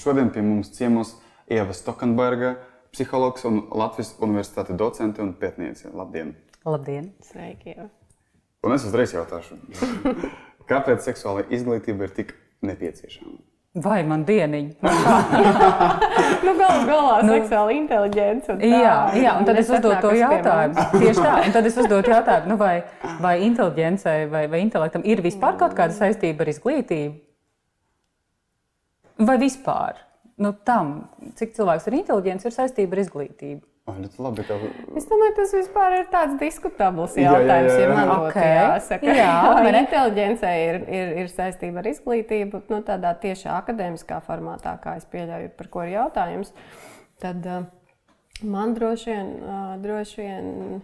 šodien pie mums ciemos Ieva Stokenberga, psihologs un Latvijas universitātes docente un pētniece. Labdien! Labdien! Sveiki! Jau. Un es uzreiz jautāšu, kāpēc seksuāla izglītība ir tik nepieciešama? Vai man dieniņa? nu, Galu galā nu, seksuāla inteligence. Tā, jā, jā, un tad es uzdodu to jautājumu. Tieši tā, un tad es uzdodu jautājumu, nu, vai, vai inteligencei vai, vai intelektam ir vispār kaut kāda saistība ar izglītību? Vai vispār? Nu, tam, cik cilvēks ir inteliģents, ir saistība ar izglītību. Oh, labi, ka... Es domāju, tas vispār ir tāds diskutabls jautājums. Jā, jā, jā. Ja man okay. jāsaka, jā, vai inteliģence ir, ir, ir saistība ar izglītību, nu, tādā tiešā akadēmiskā formātā, kā es pieļauju, par ko ir jautājums. Tad uh, man droši vien, uh, droši vien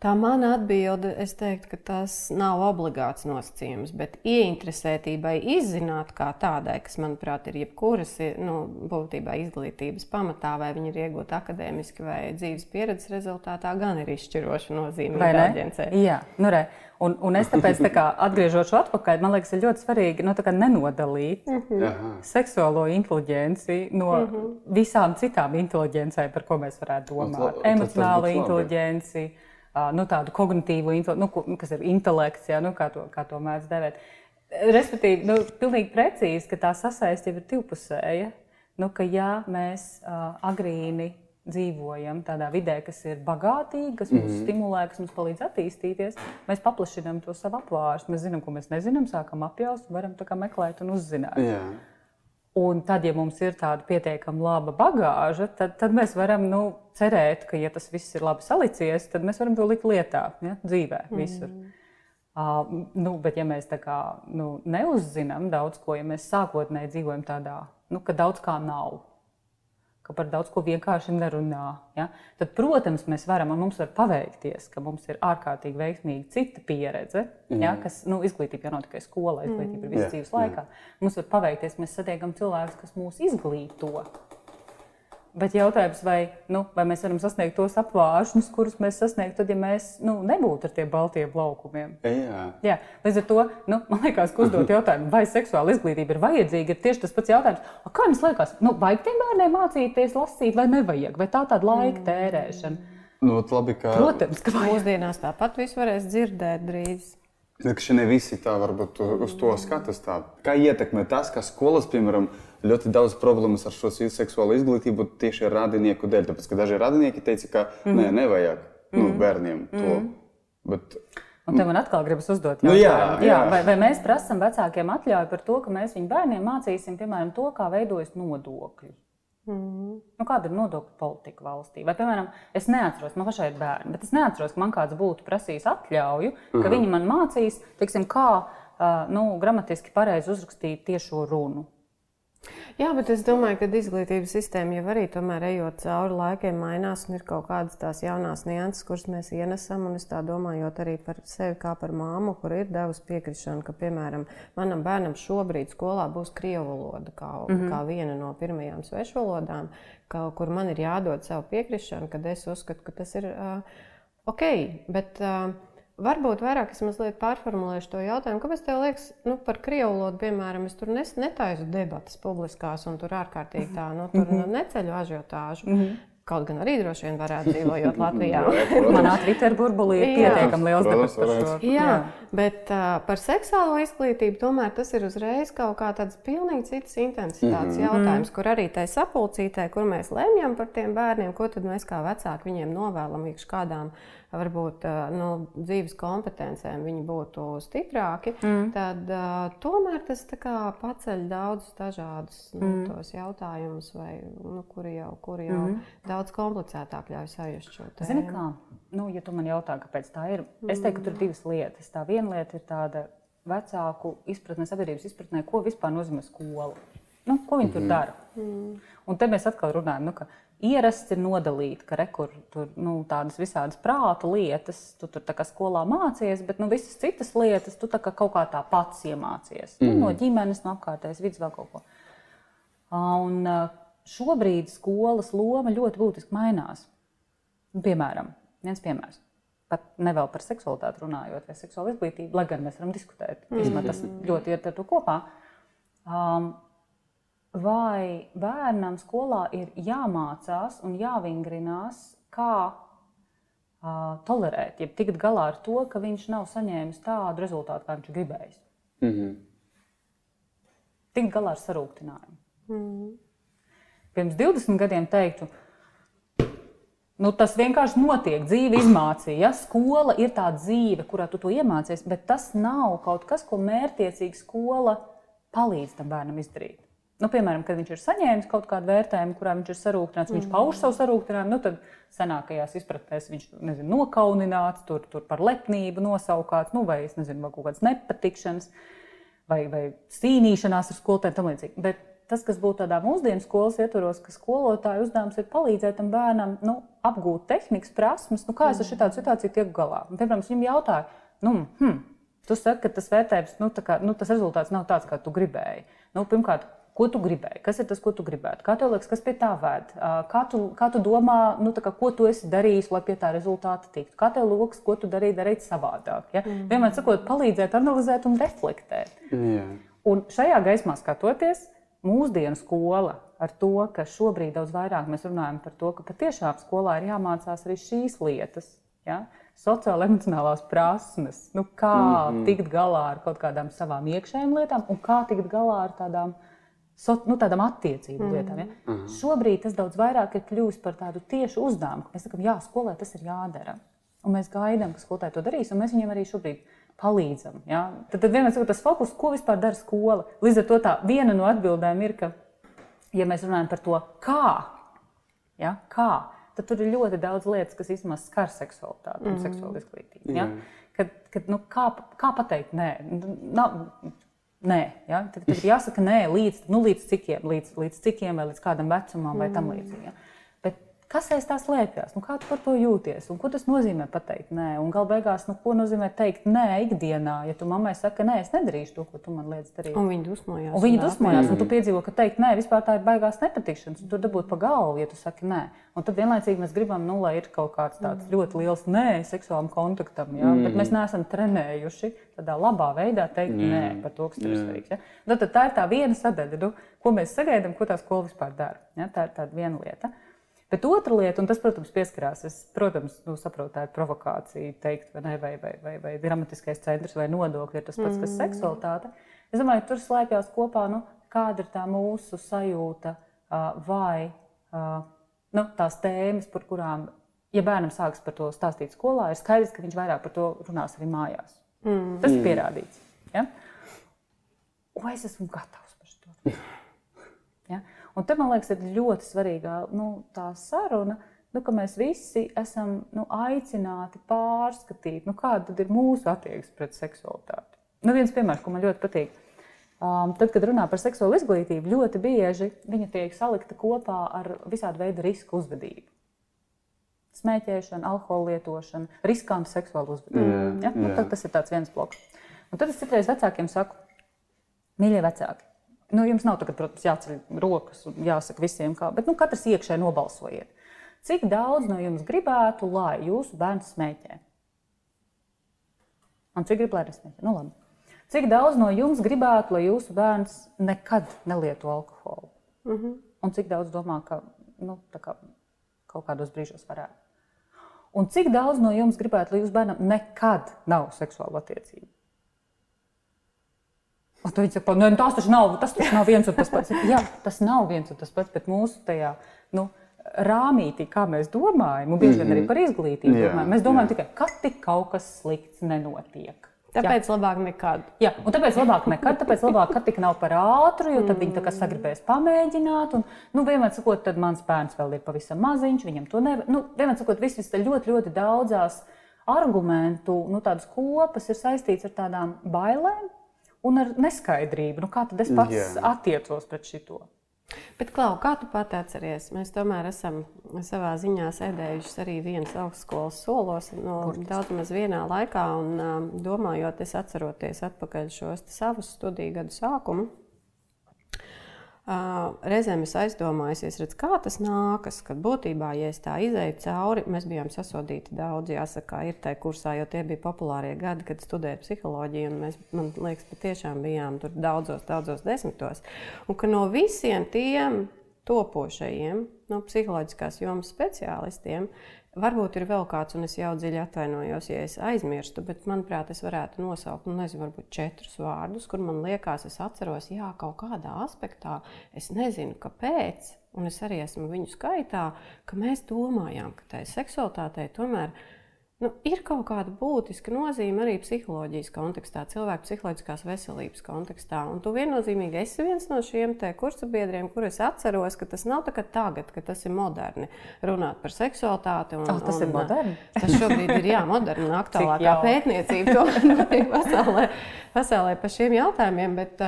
Tā mana atbilde, es teiktu, ka tas nav obligāts nosacījums, bet ieinteresētībai izzināt kā tādai, kas, manuprāt, ir jebkuras nu, būtībā izglītības pamatā, vai viņi ir iegūti akadēmiski vai dzīves pieredzes rezultātā, gan ir izšķiroša nozīme inteligencei. Jā, nu re. Un, un es tāpēc, tā kā, atgriežot šo atpakaļ, man liekas, ir ļoti svarīgi nu, nenodalīt mm -hmm. seksuālo inteligenci no mm -hmm. visām citām inteligencēm, par ko mēs varētu domāt. Emocionālo inteligenci. Labi nu, tādu kognitīvu, nu, kas ir intelekts, ja, nu, kā, to, kā to mēdz devēt. Respektīvi, nu, pilnīgi precīzi, ka tā sasaiste ir divpusēja. Nu, ka, ja mēs uh, agrīni dzīvojam tādā vidē, kas ir bagātīga, kas mūs mm -hmm. stimulē, kas mums palīdz attīstīties, mēs paplašinām to savu apvārstu. Mēs zinām, ko mēs nezinām, sākam apjaust, varam meklēt un uzzināt. Yeah. Un tad, ja mums ir tāda pietiekami laba bagāža, tad, tad mēs varam nu, cerēt, ka, ja tas viss ir labi salicies, tad mēs varam to likt lietā, ja, dzīvē, visur. Mm. Uh, nu, bet, ja mēs kā nu, neuzzinām daudz ko, ja mēs sākotnēji dzīvojam tādā, nu, ka daudz kā nav, ka par daudz ko vienkārši nerunā. Ja? Tad, protams, mēs varam un mums var paveikties, ka mums ir ārkārtīgi veiksmīga cita pieredze, mm. ja? kas nu, izglītība jau nav tikai skola, izglītība ir visas dzīves laikā. Mums var paveikties, mēs satiekam cilvēkus, kas mūs izglīto. Bet jautājums, vai, nu, vai mēs varam sasniegt tos apgāžņus, kurus mēs sasniegtu, tad, ja mēs nu, nebūtu ar tiem baltiem laukumiem. Jā. Jā. Līdz ar to nu, man liekas, ka uzdot jautājumu, vai seksuāla izglītība ir vajadzīga, ir tieši tas pats jautājums. Kā jums liekas, nu, vajag tiem bērniem mācīties lasīt, vai nevajag, vai tā tāda laika tērēšana? Nu, labi, ka... Protams, ka vajag. mūsdienās tāpat viss varēs dzirdēt drīz. Ka šie ne visi tā varbūt uz to skatās. Kā ietekmē tas, ka skolas, piemēram, ļoti daudz problēmas ar šo seksuālo izglītību tieši radinieku dēļ. Tāpēc, ka daži radinieki teica, ka mm -hmm. nē, nevajag mm -hmm. nu, bērniem to. Mm -hmm. Bet, Un te man atkal gribas uzdot jautājumu, nu, jā, jā. Jā, vai, vai mēs prasām vecākiem atļauju par to, ka mēs viņu bērniem mācīsim, piemēram, to, kā veidojas nodokļi. Mm nu, kāda ir nodokļu politika valstī? Vai, piemēram, es neatceros, man pašai ir bērni, bet es neatceros, ka man kāds būtu prasījis atļauju, ka mm -hmm. viņi man mācīs, teiksim, kā uh, nu, gramatiski pareizi uzrakstīt tiešo runu. Jā, bet es domāju, ka izglītības sistēma jau arī tomēr ejot cauri laikiem mainās un ir kaut kādas tās jaunās nianses, kuras mēs ienesam. Un es tā domāju arī par sevi kā par māmu, kur ir devusi piekrišanu, ka, piemēram, manam bērnam šobrīd skolā būs krievu valoda kā, mm -hmm. kā viena no pirmajām svešvalodām, ka, kur man ir jādod savu piekrišanu, kad es uzskatu, ka tas ir uh, ok. Bet, uh, Varbūt vairāk es mazliet pārformulēšu to jautājumu. Kāpēc tev liekas, nu, par krievu valodu, piemēram, es tur nes, netaisu debatas publiskās un tur ārkārtīgi tā, nu, tur mhm. neceļu ažiotāžu. Mm -hmm. Kaut gan arī droši vien varētu dzīvojot Latvijā. Manā Twitter burbulī ir pietiekami liels debats par šo. Jā, jā. bet uh, par seksuālo izglītību tomēr tas ir uzreiz kaut kā tāds pilnīgi cits intensitātes mm -hmm. jautājums, kur arī tai sapulcītē, kur mēs lemjam par tiem bērniem, ko tad mēs kā vecāki viņiem novēlam, iekš kādām varbūt nu, dzīves kompetencēm viņi būtu stiprāki, mm. tad uh, tomēr tas paceļ daudzus dažādus nu, mm. jautājumus, vai, nu, kuri jau, kuri jau mm. daudz komplicētāk ļauj sajust šo tēmu. Zini, kā? Nu, ja tu man jautā, kāpēc tā ir, es teiktu, ka tur ir divas lietas. Tā viena lieta ir tāda vecāku izpratne, sabiedrības izpratnē, ko vispār nozīmē skola. Nu, ko viņi mm tur dara? Mm. Un te mēs atkal runājam, nu, ka ierasts ir nodalīt, ka rekur, tur nu, tādas visādas prāta lietas, tu tur kā skolā mācies, bet nu, visas citas lietas tu kā kaut kā tā pats iemācies. Mm. Nu, no ģimenes, no apkārtējas vidas vēl kaut ko. Un šobrīd skolas loma ļoti būtiski mainās. Piemēram, viens piemērs. Pat ne vēl par seksualitāti runājot, vai seksuālu izglītību, lai gan mēs varam diskutēt. Mm. Tas ļoti ir ar to kopā. Um, vai bērnam skolā ir jāmācās un jāvingrinās, kā uh, tolerēt, ja tikt galā ar to, ka viņš nav saņēmis tādu rezultātu, kā viņš gribējis. Mm -hmm. Tikt galā ar sarūktinājumu. Mm -hmm. Pirms 20 gadiem teiktu, Nu, tas vienkārši notiek. Dzīve izmācīja. Ja? Skola ir tā dzīve, kurā tu to iemācies, bet tas nav kaut kas, ko mērķiecīgi skola palīdz tam bērnam izdarīt. Nu, piemēram, kad viņš ir saņēmis kaut kādu vērtējumu, kurā viņš ir sarūktināts, viņš pauž savu sarūktinājumu, nu, tad senākajās izpratnēs viņš nezinu, nokaunināts, tur, tur par lepnību nosaukāts, nu, vai nezinu, kaut kādas nepatikšanas, vai, vai cīnīšanās ar skolotājiem tam līdzīgi. Bet tas, kas būtu tādā mūsdienu skolas ietvaros, ka skolotāja uzdevums ir palīdzēt tam bērnam nu, apgūt tehnikas, prasmes, nu, kā es ar šādu situāciju tieku galā. Un, piemēram, viņam jautāja, nu, hmm, tu saki, ka tas vērtējums, nu, kā, nu, tas rezultāts nav tāds, kā tu gribēji. Nu, pirmkārt, Ko tu gribēji? Kas ir tas, ko tu gribētu? Kā tev liekas, kas pie tā ved? Kā tu, kā tu domā, nu, kā, ko tu esi darījis, lai pie tā rezultāta tiktu? Kā tev liekas, ko tu darīji, darīt savādāk? Ja? Mm. Vienmēr sakot, palīdzēt, analizēt un reflektēt. Yeah. Un šajā gaismā skatoties, mūsdienu skola ar to, ka šobrīd daudz vairāk mēs runājam par to, ka patiešām skolā ir jāmācās arī šīs lietas. Ja? Sociāla emocionālās prasmes, nu, kā mm -hmm. tikt galā ar kaut kādām savām iekšējām lietām un kā tikt galā ar tādām uh, so, nu, tādām attiecību mm. lietām. Ja? Mm -hmm. Šobrīd tas daudz vairāk ir kļuvis par tādu tiešu uzdevumu. Mēs sakām, jā, skolai tas ir jādara. Un mēs gaidām, ka skolotāji to darīs, un mēs viņiem arī šobrīd palīdzam. Ja? Tad, tad vienmēr ir tas fokus, ko vispār dara skola. Līdz ar to tā viena no atbildēm ir, ka, ja mēs runājam par to, kā, ja? kā tad tur ir ļoti daudz lietas, kas īstenībā skar seksualitāti un mm. seksuālu izglītību. Ja? Mm. Kad, kad, nu, kā, kā pateikt, nē, nav, Nē, ja? tad, tad ir jāsaka, nē, līdz, nu, līdz cikiem, līdz, līdz cikiem vai līdz kādam vecumam vai tam līdzīgam. Ja? Kas aiz tā slēpjas, nu, kā tu par to jūties, un ko tas nozīmē pateikt nē, un galu beigās, nu, ko nozīmē teikt nē ikdienā, ja tu mammai saki, nē, es nedarīšu to, ko tu man liec darīt. Un viņi dusmojās. Un viņi dusmojās, un tu piedzīvo, ka teikt nē, vispār tā ir baigās nepatikšanas, un tu dabūt pa galvu, ja tu saki nē. Un tad vienlaicīgi mēs gribam, nu, lai ir kaut kāds tāds mm. ļoti liels nē seksuālam kontaktam, ja? mm. bet mēs neesam trenējuši tādā labā veidā teikt mm. nē par to, kas tev ir svarīgs. Ja? Nu, tad tā ir tā viena sadaļa, nu, ko mēs sagaidām, ko tā skola vispār dara. Ja? Tā ir tāda viena lieta. Bet otra lieta, un tas, protams, pieskarās, es, protams, nu, saprotu, tā ir provokācija, teikt, vai, ne, vai, vai, vai, vai dramatiskais centrs vai nodokļi ir tas pats, kas mm. seksualitāte. Es domāju, tur slēpjas kopā, nu, kāda ir tā mūsu sajūta vai nu, tās tēmas, par kurām, ja bērnam sāks par to stāstīt skolā, ir skaidrs, ka viņš vairāk par to runās arī mājās. Mm. Tas ir pierādīts. Ja? Vai es esmu gatavs par to? Ja? Un te man liekas, ir ļoti svarīga nu, tā saruna, nu, ka mēs visi esam nu, aicināti pārskatīt, nu, kāda ir mūsu attieksme pret seksualitāti. Nu, viens piemērs, ko man ļoti patīk. Um, tad, kad runā par seksuālu izglītību, ļoti bieži viņa tiek salikta kopā ar visādu veidu risku uzvedību. Smēķēšana, alkohola lietošana, riskanta seksuāla uzvedība. Mm, ja? nu, tas ir viens bloks. Un tad es citreiz vecākiem saku, mīļie vecāki, Nu, jums nav tagad, protams, jāceļ rokas un jāsaka visiem, kā, bet nu, katrs iekšēji nobalsojiet. Cik daudz no jums gribētu, lai jūsu bērns smēķē? Un cik grib, lai nesmēķē? Nu, labi. Cik daudz no jums gribētu, lai jūsu bērns nekad nelieto alkoholu? Mm -hmm. Un cik daudz domā, ka nu, kā, kaut kādos brīžos varētu? Un cik daudz no jums gribētu, lai jūsu bērnam nekad nav seksuāla attiecība? Un tu saki, nu, tas taču nav, tas taču nav viens un tas pats. Jā, tas nav viens un tas pats, bet mūsu tajā nu, rāmītī, kā mēs domājam, un bieži vien arī par izglītību, jā, domājam, mēs domājam jā. tikai, ka tik kaut kas slikts nenotiek. Tāpēc jā. labāk nekad. Jā, un tāpēc labāk nekad, tāpēc labāk, ka tik nav par ātru, jo tad viņi tā kā sagribēs pamēģināt. Un, nu, vienmēr sakot, tad mans bērns vēl ir pavisam maziņš, viņam to nevar. Nu, vienmēr sakot, viss ir ļoti, ļoti daudzās argumentu, nu, tādas kopas ir saistīts ar tādām bailēm, un ar neskaidrību. Nu, kā tad es pats Jā. attiecos pret šito? Bet, Klau, kā tu pati atceries? Mēs tomēr esam savā ziņā sēdējuši arī vienas augstskolas solos, no daudz maz vienā laikā. Un, um, domājot, es atceroties atpakaļ šos savus studiju gadu sākumu. Reizēm es aizdomājos, redz, kā tas nākas, kad būtībā, ja es tā izēju cauri, mēs bijām sasodīti daudz, jāsaka, ir tajā kursā, jo tie bija populārie gadi, kad studēju psiholoģiju, un mēs, man liekas, patiešām bijām tur daudzos, daudzos desmitos. Un ka no visiem tiem topošajiem, no psiholoģiskās jomas speciālistiem, Varbūt ir vēl kāds, un es jau dziļi atvainojos, ja es aizmirstu, bet manuprāt, es varētu nosaukt, nu, nezinu, varbūt četrus vārdus, kur man liekas, es atceros, jā, kaut kādā aspektā, es nezinu, kāpēc, un es arī esmu viņu skaitā, ka mēs domājām, ka tai seksualitātei tomēr ir Nu, ir kaut kāda būtiska nozīme arī psiholoģijas kontekstā, cilvēka psiholoģiskās veselības kontekstā. Un tu viennozīmīgi esi viens no šiem kursu biedriem, kurus atceros, ka tas nav tagad, ka tas ir moderni runāt par seksualitāti. Un, oh, tas un, ir moderni. Tas šobrīd ir jā, moderni un aktuālākā pētniecība notiek pasaulē, pasaulē par šiem jautājumiem. Bet,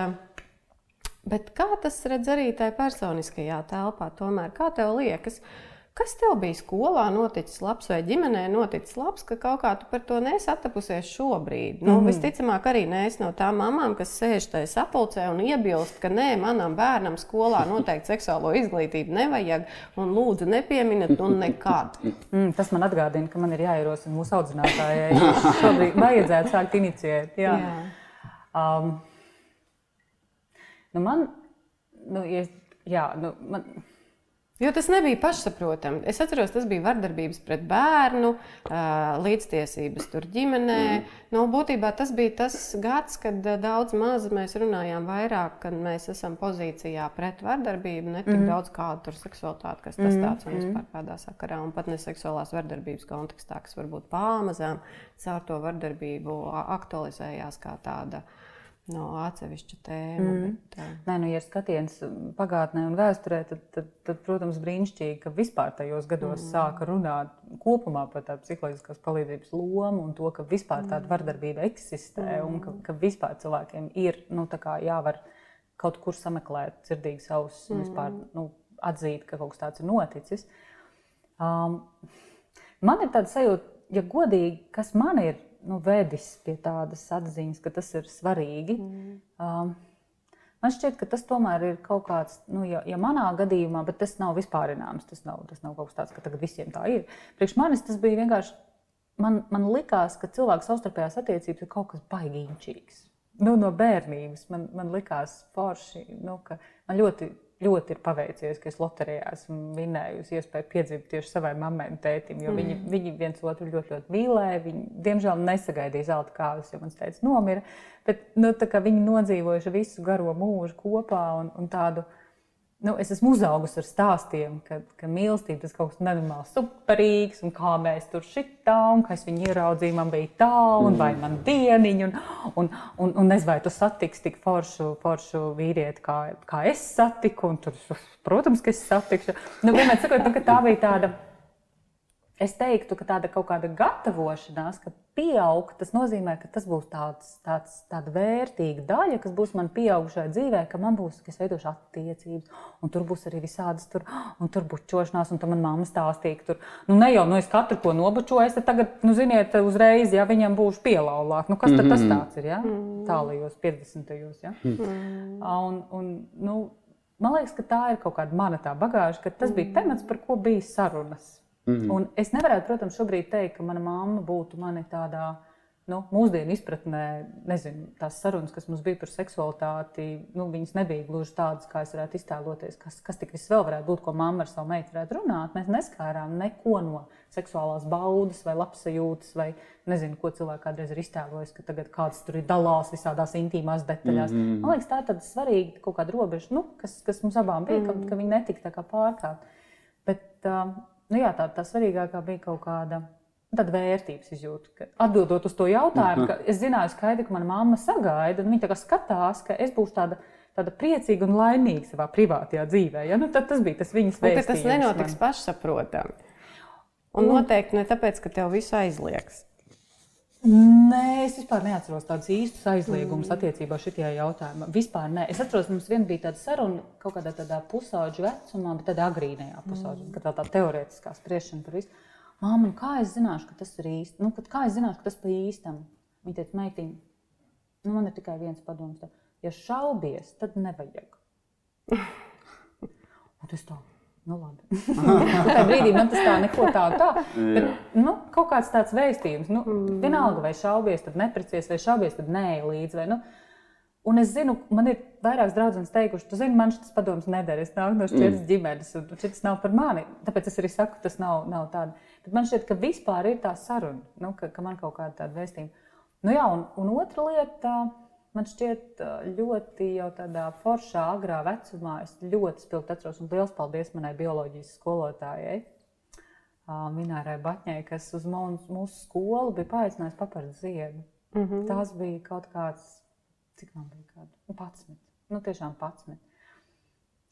bet kā tas redz arī tajā personiskajā telpā? Tomēr, kā tev liekas? Kas tev bija skolā noticis labs vai ģimenē noticis labs, ka kaut kā tu par to nesatapusies šobrīd? Nu, mm. Visticamāk, arī nēs no tām mamām, kas sēž tajā sapulcē un iebilst, ka nē, manam bērnam skolā noteikti seksuālo izglītību nevajag, un lūdzu nepieminiet, un nekad. Mm, tas man atgādina, ka man ir jāierosina mūsu audzinātājai. Šobrīd vajadzētu sākt inicijēt. Jā. Jā. Um, nu man, nu, ja, jā, nu, man, Jo tas nebija pašsaprotami. Es atceros, tas bija vardarbības pret bērnu, līdztiesības tur ģimenē. Mm. Nu, būtībā tas bija tas gads, kad daudz maz mēs runājām vairāk, kad mēs esam pozīcijā pret vardarbību, ne tik mm. daudz kādu tur seksualitāti, kas tas mm. tāds un vispār kādā sakarā, un pat ne seksuālās vardarbības kontekstā, kas varbūt pāmazām caur to vardarbību aktualizējās kā tāda no atsevišķa tēma. Mm. Bet, uh... Nē, nu, ja skatiens pagātnē un vēsturē, tad, tad, tad, protams, brīnišķīgi, ka vispār tajos gados mm. sāka runāt kopumā par tādu psiholoģiskās palīdzības lomu un to, ka vispār tāda mm. vardarbība eksistē mm. un ka, ka vispār cilvēkiem ir nu, jāvar kaut kur sameklēt dzirdīgas ausis un vispār mm. nu, atzīt, ka kaut kas tāds ir noticis. Um, man ir tāda sajūta, ja godīgi, kas man ir nu, vedis pie tādas atziņas, ka tas ir svarīgi. Mm. Um, man šķiet, ka tas tomēr ir kaut kāds, nu, ja, ja manā gadījumā, bet tas nav vispārināms, tas nav, tas nav kaut kas tāds, ka tagad visiem tā ir. Priekš manis tas bija vienkārši, man, man likās, ka cilvēku savstarpējās attiecības ir kaut kas baigīņšīgs. Nu, no bērnības man, man likās forši, nu, ka man ļoti ļoti ir paveicies, ka es loterijā esmu vinnējusi iespēju piedzimt tieši savai mammai un tētim. Jo mm. viņi, viņi viens otru ļoti, ļoti mīlēja. Viņi, diemžēl, nesagaidīja zelta kājas, jo mans tēvs nomira. Bet nu, viņi nodzīvojuši visu garo mūžu kopā un, un tādu nu, es esmu uzaugusi ar stāstiem, ka, ka mīlestība tas kaut kas nenormāli superīgs, un kā mēs tur šitā, un kā es viņu ieraudzīju, man bija tā, un vai man dieniņa, un, un, un, un nezinu, vai tu satiksi tik foršu, foršu vīrieti, kā, kā es satiku, un tur, protams, ka es satikšu. Nu, vienmēr sakot, nu, ka tā bija tāda Es teiktu, ka tāda kaut kāda gatavošanās, ka pieaugt, tas nozīmē, ka tas būs tāds, tāds, tāda vērtīga daļa, kas būs man pieaugušajā dzīvē, ka man būs, ka es veidošu attiecības, un tur būs arī visādas tur, un tur bučošanās, un tam man mamma stāstīja, ka tur, nu ne jau, nu es katru ko nobučoju, es tagad, nu ziniet, uzreiz, ja viņam būšu pielaulāk, nu kas tad tas mhm. tāds ir, ja? Mm. Tālajos 50. ja? Mm. Un, un, nu, man liekas, ka tā ir kaut kāda mana tā bagāža, ka tas bija temats, par ko bija sarunas Mm -hmm. Un es nevarētu, protams, šobrīd teikt, ka mana mamma būtu mani tādā nu, mūsdienu izpratnē, nezinu, tās sarunas, kas mums bija par seksualitāti, nu, viņas nebija gluži tādas, kā es varētu iztēloties, kas, kas tik viss vēl varētu būt, ko mamma ar savu meitu varētu runāt. Mēs neskārām neko no seksuālās baudas vai labsajūtas, vai nezinu, ko cilvēki kādreiz ir iztēlojis, ka tagad kāds tur ir dalās visādās intīmās detaļās. Mm -hmm. Man liekas, tā ir tāda svarīga kaut kāda robeža, nu, kas, kas mums abām bija, mm -hmm. ka, ka viņi netika pārkāpta. Bet, uh, nu, jā, tā, tā svarīgākā bija kaut kāda. Tāda vērtības izjūta. Atbildot uz to jautājumu, ka es zināju, skaidri, ka mana mamma sagaida, un viņa skatās, ka es būšu tāda, tāda priecīga un laimīga savā privātajā dzīvē. Ja? Nu, tas bija tas viņas vērtības. Tas nenotiks man. pašsaprotami. Un, un noteikti ne tāpēc, ka tev viss aizliegs. Nē, es vispār neatceros tādus īstus aizliegumus mm. attiecībā šajā jautājumā. Vispār nē. Es atceros, mums vien bija tāda saruna kaut kādā tādā pusauģa vecumā, bet tādā agrīnajā pusauģa, mm. tā, tā teorētiskā spriešana par visu. Māma, kā es zināšu, ka tas ir īsti? Nu, kā es zināšu, ka tas pa īstam? Viņa teica, meitiņa, nu, man ir tikai viens padoms. Ja šaubies, tad nevajag. Un tas tā. Nu, labi. Tajā brīdī man tas tā neko tādu tā. Bet, nu, kaut kāds tāds vēstījums, nu, mm. vienalga, vai šaubies, tad neprecies, vai šaubies, tad nē, līdzi. Vai, nu, Un es zinu, man ir vairākas draudzenes teikuši, tu zini, man šis padoms neder. Es nāku no šķiras mm. ģimenes, un šis nav par mani. Tāpēc es arī saku, tas nav, nav tāda. Bet man šķiet, ka vispār ir tā saruna, nu, ka, ka man kaut kāda tāda vēstījuma. Nu, jā, un, un otra lieta, man šķiet, ļoti jau tādā foršā, agrā vecumā, es ļoti spilgti atceros, un liels paldies manai bioloģijas skolotājai. Minārai Batņai, kas uz mūsu skolu bija paaicinājusi papardus ziedu. Mm -hmm. Tas bija kaut kāds cik man bija gadu? Nu, 11. Nu, tiešām 11.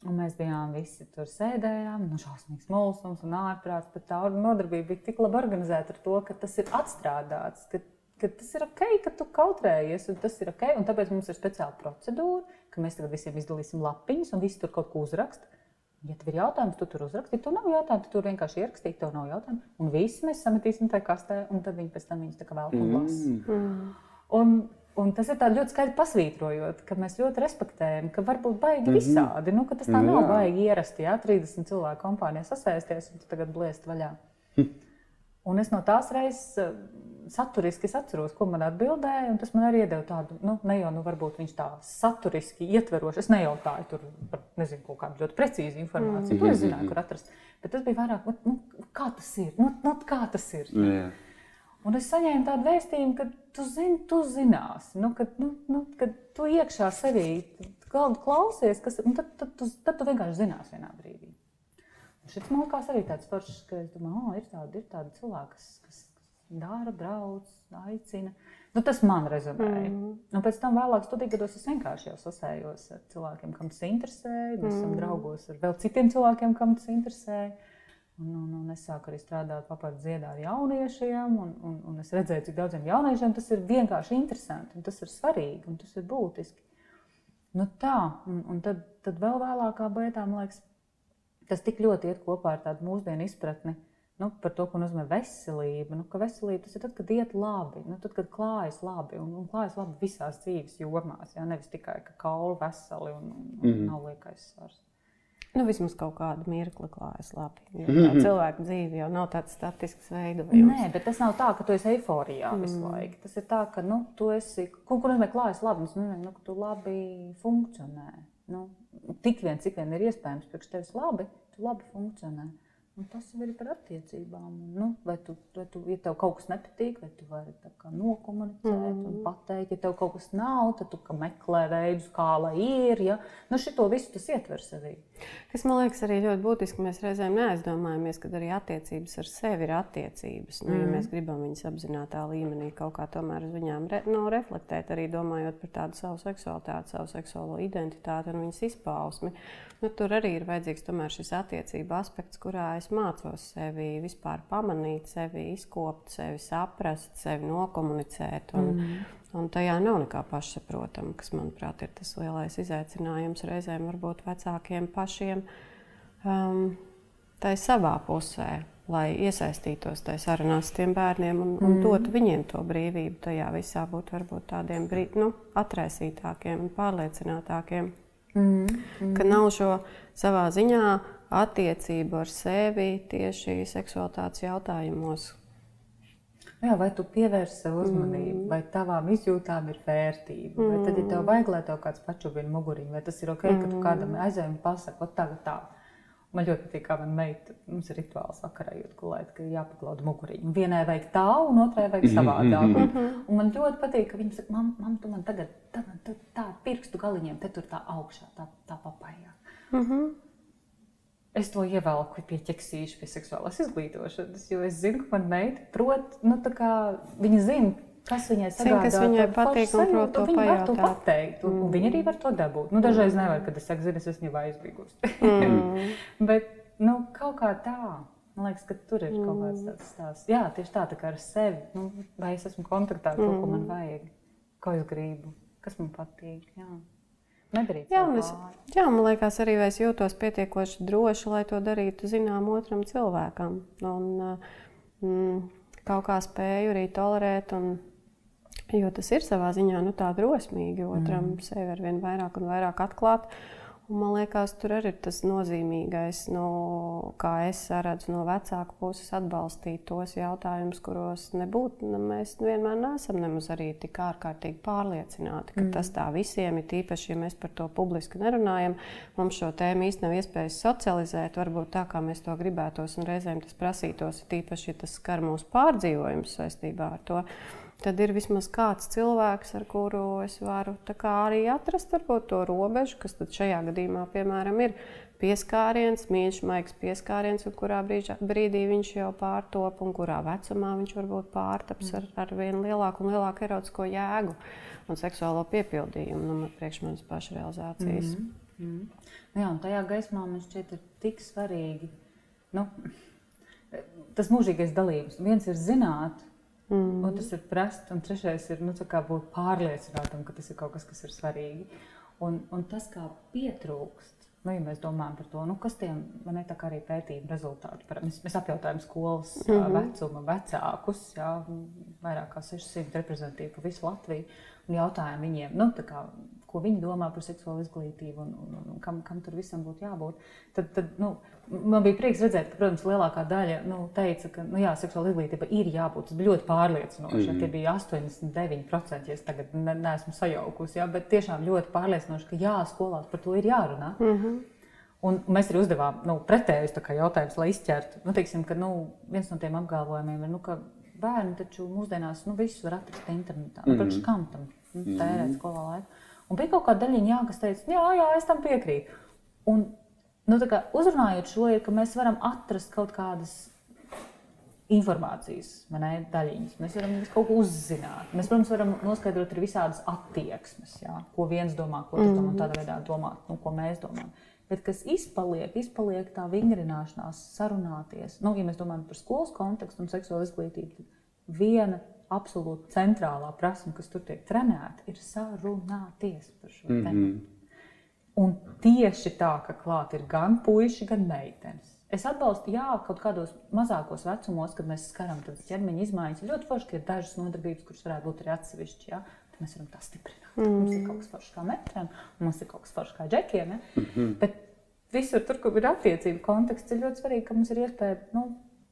Un mēs bijām visi tur sēdējām, nu, šausmīgs mulsums un ārprāts, bet tā nodarbība bija tik labi organizēta ar to, ka tas ir atstrādāts, ka, ka tas ir ok, ka tu kautrējies, un tas ir ok, un tāpēc mums ir speciāla procedūra, ka mēs tagad visiem izdalīsim lapiņas, un visi tur kaut ko uzraksta. Ja tev ir jautājums, tu tur uzraksti, ja tev nav jautājumu, tad tur vienkārši ierakstīt, tev nav jautājumu. Un visi mēs sametīsim tajā kastē, un tad viņi pēc tam viņus tā kā vēl un lasa. Mm. Un, Un tas ir ļoti skaidri pasvītrojot, ka mēs ļoti respektējam, ka var būt baigi mm -hmm. visādi. Nu, tas tā nav baigi ierasti, ja 30 cilvēku kompānijā sasēsties un tagad blēst vaļā. Hm. Un es no tās reizes saturiski atceros, ko man atbildēja. Tas man arī deva tādu, nu, ne jau nu, varbūt viņš tā saturiski ietveroši. Es nejautāju tur par nezinu, kaut kādu ļoti precīzu informāciju. Mm. To es zināju, kur atrast. Bet tas bija vairāk, nu, kā tas ir. Nu, nu, kā tas ir? Yeah. Un es saņēmu tādu vēstījumu, ka tu zini, tu zināsi, nu, kad, nu, nu, kad tu iekšā sevī klausies, kas, tad, tad, tu, tad tu vienkārši zināsi vienā brīdī. Šis man liekas arī tāds foršs, ka es domāju, oh, ir tādi, ir tādi cilvēki, kas, kas dara, brauc, aicina. Nu, tas man rezonēja. Mm. Un pēc tam vēlāk studiju gados es vienkārši sasējos ar cilvēkiem, kam tas interesē. Mēs mm esam draugos ar vēl citiem cilvēkiem, kam tas interesē. Un, un, un es sāku arī strādāt papildus dziedā ar jauniešiem, un, un, un es redzēju, cik daudziem jauniešiem tas ir vienkārši interesanti, un tas ir svarīgi, un tas ir būtiski. Nu tā, un, un tad, tad vēl vēlākā beigā, man liekas, tas tik ļoti iet kopā ar tādu mūsdienu izpratni nu, par to, ko nozīmē veselība. Nu, ka veselība tas ir tad, kad iet labi, nu, tad, kad klājas labi, un, un klājas labi visās dzīves jomās, ja? nevis tikai ka kauli veseli un, un, mm -hmm. nav liekais svars. Nu, vismaz kaut kādu mirkli klājas labi. Jo tā mhm. cilvēka dzīve jau nav tāds statisks veidojums. Nē, bet tas nav tā, ka tu esi eiforijā mm. visu laiku. Tas ir tā, ka nu, tu esi, kur, kur nozīmē klājas labi, tas nozīmē, nu, ka tu labi funkcionē. Nu, tik vien, cik vien ir iespējams, priekš tevis labi, tu labi funkcionē. Un tas jau ir par attiecībām. Nu, vai tu, vai tu, ja tev kaut kas nepatīk, vai tu vari nokomunicēt mm -hmm. un pateikt, ja tev kaut kas nav, tad tu meklē veidus, kā lai ir. Ja? Nu, šito visu tas ietver sevī. Kas man liekas arī ļoti būtiski, mēs reizēm neaizdomājamies, ka arī attiecības ar sevi ir attiecības. Nu, mm. Ja mēs gribam viņas apzinātajā līmenī kaut kā tomēr uz viņām re, nu, reflektēt, arī domājot par tādu savu seksualitāti, savu seksuālo identitāti un viņas izpausmi. Nu, tur arī ir vajadzīgs šis attiecību aspekts, kurā es mācos sevi vispār pamanīt, sevi izkopt, sevi saprast, sevi nokomunicēt. Un, mm. un tajā nav nekā pašsaprotama, kas, manuprāt, ir tas lielais izaicinājums reizēm varbūt vecākiem pašiem. Um, Tā ir savā pusē, lai iesaistītos tajā sarunās ar tiem bērniem un, un mm. dotu viņiem to brīvību. Tajā visā būt varbūt tādiem brī, nu, atraisītākiem un pārliecinātākiem. Mm. Mm. Ka nav šo savā ziņā attiecību ar sevi tieši seksualitātes jautājumos. Jā, vai tu pievērsi sev uzmanību, mm. vai tavām izjūtām ir vērtība, mm. vai tad, ja tev vajag, lai tev kāds pačubina muguriņu, vai tas ir ok, ka tu mm. kādam aizēji un pasaki, tagad tā. Man ļoti patīk, kā mana meita, mums ir rituāls vakarā jūt gulēt, ka jāpaklauda muguriņu. Vienai vajag tā, un otrai vajag mhm, savādāk. Mm -hmm. Un man ļoti patīk, ka viņa saka, mam, mam tu man tagad tā, tā, tā pirkstu galiņiem, te tur tā augšā, tā, tā papājā. Mm -hmm. Es to ievelku pie ķeksīša, pie seksuālās izglītošanas, jo es zinu, ka mana meita prot, nu, tā kā viņa zina, kas viņai sagādā. Kas viņai patīk un prot to viņa var to pateikt, un, mm. un viņa arī var to dabūt. Nu, dažreiz mm. nevar, kad es saku, zini, es esmu jau aizbīgusi. mm. Bet, nu, kaut kā tā. Man liekas, ka tur ir kaut kāds tāds stāsts. Jā, tieši tā, tā kā ar sevi. Nu, vai es esmu kontaktā ar to, ko man mm. vajag, ko es gribu, kas man patīk. Jā. Nedarīt jā, es, jā, man liekas, arī es jūtos pietiekoši droši, lai to darītu zinām otram cilvēkam. Un, mm, kaut kā spēju arī tolerēt, un, jo tas ir savā ziņā nu, tā drosmīgi otram mm. sevi ar vien vairāk un vairāk atklāt. Un man liekas, tur arī ir tas nozīmīgais, nu, kā es redzu no vecāku puses, atbalstīt tos jautājumus, kuros nebūtu, ne, mēs vienmēr neesam nemaz arī tik ārkārtīgi pārliecināti, ka mm. tas tā visiem ir tīpaši, ja mēs par to publiski nerunājam. Mums šo tēmu īstenībā nav iespējas socializēt, varbūt tā, kā mēs to gribētos, un reizēm tas prasītos, tīpaši, ja tas skar mūsu pārdzīvojumus saistībā ar to tad ir vismaz kāds cilvēks, ar kuru es varu arī atrast varbūt, to robežu, kas šajā gadījumā, piemēram, ir pieskāriens, mīļš, maigs pieskāriens, un kurā brīžā, brīdī viņš jau pārtop, un kurā vecumā viņš varbūt pārtaps ar, ar vien lielāku un lielāku erotisko jēgu un seksuālo piepildījumu nu, priekš manas pašrealizācijas. Mm -hmm. Jā, un tajā gaismā man šķiet, ir tik svarīgi nu, tas mūžīgais dalības. Viens ir zināt, Mm. Otrs ir prast, un trešais ir nu, būt pārliecinātam, ka tas ir kaut kas, kas ir svarīgi. Un, un tas, kā pietrūkst, nu, ja mēs domājam par to, nu, kas tiem ne, arī pētījuma rezultāti, par, mēs, mēs apjautājam skolas mm -hmm. vecuma vecākus, jā, vairāk kā 600 reprezentatīvi pa visu Latviju, un jautājam viņiem, nu, kā, ko viņi domā par seksuālu izglītību un, un, un kam, kam tur visam būtu jābūt. Tad, tad, nu, man bija prieks redzēt, ka, protams, lielākā daļa nu, teica, ka nu, jā, seksuāla izglītība ir jābūt. Tas bija ļoti pārliecinoši. Mm -hmm. Tie bija 89%, ja es tagad ne, neesmu sajaukusi, jā, bet tiešām ļoti pārliecinoši, ka jā, skolās par to ir jārunā. Mm -hmm. Un mēs arī uzdevām nu, pretējus jautājumus, lai izķertu. Nu, teiksim, ka, nu, viens no tiem apgalvojumiem ir, nu, ka bērni taču mūsdienās nu, visu var atrast internetā. Mm -hmm. Nu, kam tam nu, tērēt mm -hmm. skolā laiku? Un bija kaut kāda daļiņa, jā, kas teica, jā, jā, es tam piekrītu. Un, nu, kā, uzrunājot šo, ir, ka mēs varam atrast kaut kādas informācijas ne, daļiņas. Mēs varam kaut ko uzzināt. Mēs, protams, varam noskaidrot arī visādas attieksmes, jā, ko viens domā, ko mm -hmm. tādā veidā domā, nu, ko mēs domājam. Bet kas izpaliek, izpaliek tā vingrināšanās, sarunāties. Nu, ja mēs domājam par skolas kontekstu un seksuālu izglītību, tad viena absolūti centrālā prasme, kas tur tiek trenēta, ir sarunāties par šo mm -hmm. Un tieši tā, ka klāt ir gan puiši, gan meitenes. Es atbalstu, jā, kaut kādos mazākos vecumos, kad mēs skaram ķermeņa izmaiņas. Ļoti forši, ka ir dažas nodarbības, kuras varētu būt arī atsevišķas. Ja? Tad mēs varam tā stiprināt. Mm. Mums ir kaut kas foršs kā metriem, un mums ir kaut kas foršs kā džekiem. Ja? Mm -hmm. Bet visur, tur, kur ir attiecību konteksts, ir ļoti svarīgi, ka mums ir iespēja nu,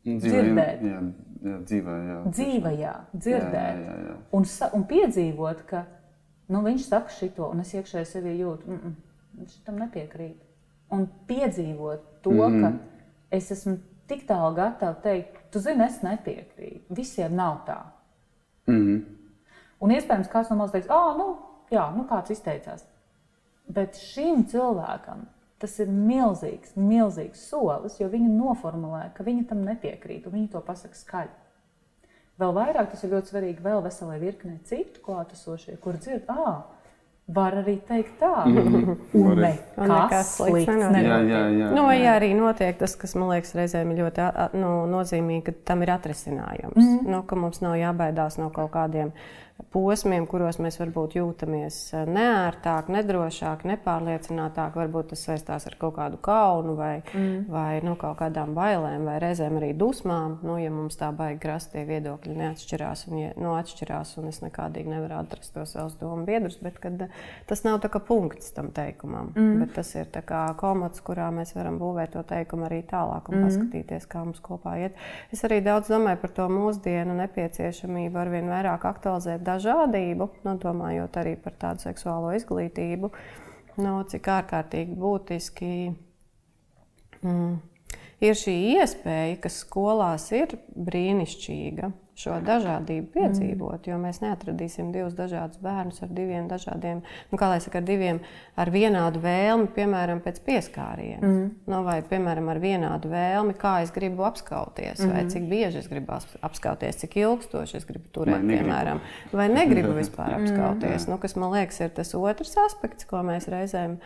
dzirdēt. Jā, jā, dzīvē, jā. Dzīvē, jā, dzirdēt. Jā, jā, jā. Un, un piedzīvot, ka nu, viņš saka šo, un es iekšēji sevi jūtu, mm, mm, viņš tam nepiekrīt. Un piedzīvot to, mm ka es esmu tik tālu gatava teikt, tu zini, es nepiekrītu. Visiem nav tā. Mm -hmm. Un iespējams, kāds no mums teiks, ah, nu, jā, nu kāds izteicās. Bet šim cilvēkam Tas ir milzīgs, milzīgs solis, jo viņa noformulē, ka viņa tam nepiekrīt, un viņa to pasaka skaļi. Vēl vairāk tas ir ļoti svarīgi vēl veselai virknei citu klātesošie, kur dzird, ah, var arī teikt tā. Mm -hmm. Un nekas slikts nu, jā, arī notiek tas, kas man liekas reizēm ir ļoti nu, nozīmīgi, ka tam ir atrisinājums. Mm -hmm. nu, ka mums nav jābaidās no kaut kādiem posmiem, kuros mēs varbūt jūtamies eh, neērtāk, nedrošāk, nepārliecinātāk. Varbūt tas saistās ar kaut kādu kaunu vai, mm. vai nu, kaut kādām bailēm, vai reizēm arī dusmām. Nu, ja mums tā baigi krasti tie viedokļi neatšķirās, un, ja, nu, atšķirās, un es nekādīgi nevaru atrast tos savus domu biedrus, bet kad, eh, tas nav punkts tam teikumam. Mm. Bet tas ir komods, kurā mēs varam būvēt to teikumu arī tālāk un mm. paskatīties, kā mums kopā iet. Es arī daudz domāju par to mūsdienu nepieciešamību ar vien vairāk aktualizēt dažādību, nu, domājot arī par tādu seksuālo izglītību, nu, cik ārkārtīgi būtiski mm, ir šī iespēja, kas skolās ir brīnišķīga šo dažādību piedzīvot, mm. jo mēs neatradīsim divus dažādus bērnus ar diviem dažādiem, nu, kā lai saka, ar diviem ar vienādu vēlmi, piemēram, pēc pieskāriena. Mm. Nu, vai, piemēram, ar vienādu vēlmi, kā es gribu apskauties, mm. vai cik bieži es gribu apskauties, cik ilgstoši es gribu turēt, vai piemēram, vai negribu vispār mm. apskauties. Mm. Nu, kas man liekas, ir tas otrs aspekts, ko mēs reizēm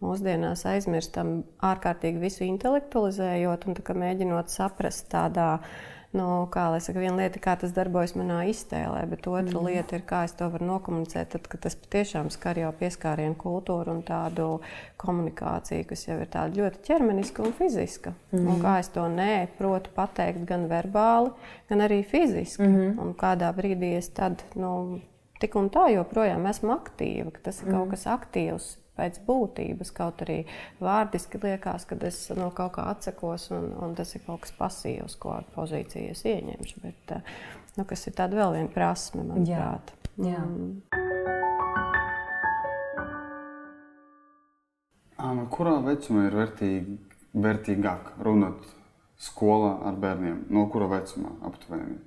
mūsdienās aizmirstam, ārkārtīgi visu intelektualizējot un mēģinot saprast tādā veidā nu, kā lai saka, viena lieta, kā tas darbojas manā iztēlē, bet otra mm. lieta ir, kā es to varu nokomunicēt, tad, kad tas patiešām skar jau pieskārienu kultūru un tādu komunikāciju, kas jau ir tāda ļoti ķermeniska un fiziska. Mm. Un kā es to neprotu pateikt gan verbāli, gan arī fiziski. Mm. Un kādā brīdī es tad, nu, tik un tā joprojām esmu aktīva, ka tas ir mm. kaut kas aktīvs pēc būtības. Kaut arī vārdiski liekas, ka es no kaut kā atsakos, un, un tas ir kaut kas pasīvs, ko ar pozīciju es ieņemšu. Bet, nu, kas ir tāda vēl viena prasme, manuprāt. Jā. Jā. Mm. No kurā vecumā ir vērtīgi, vērtīgāk runāt skolā ar bērniem? No kura vecuma aptuveni?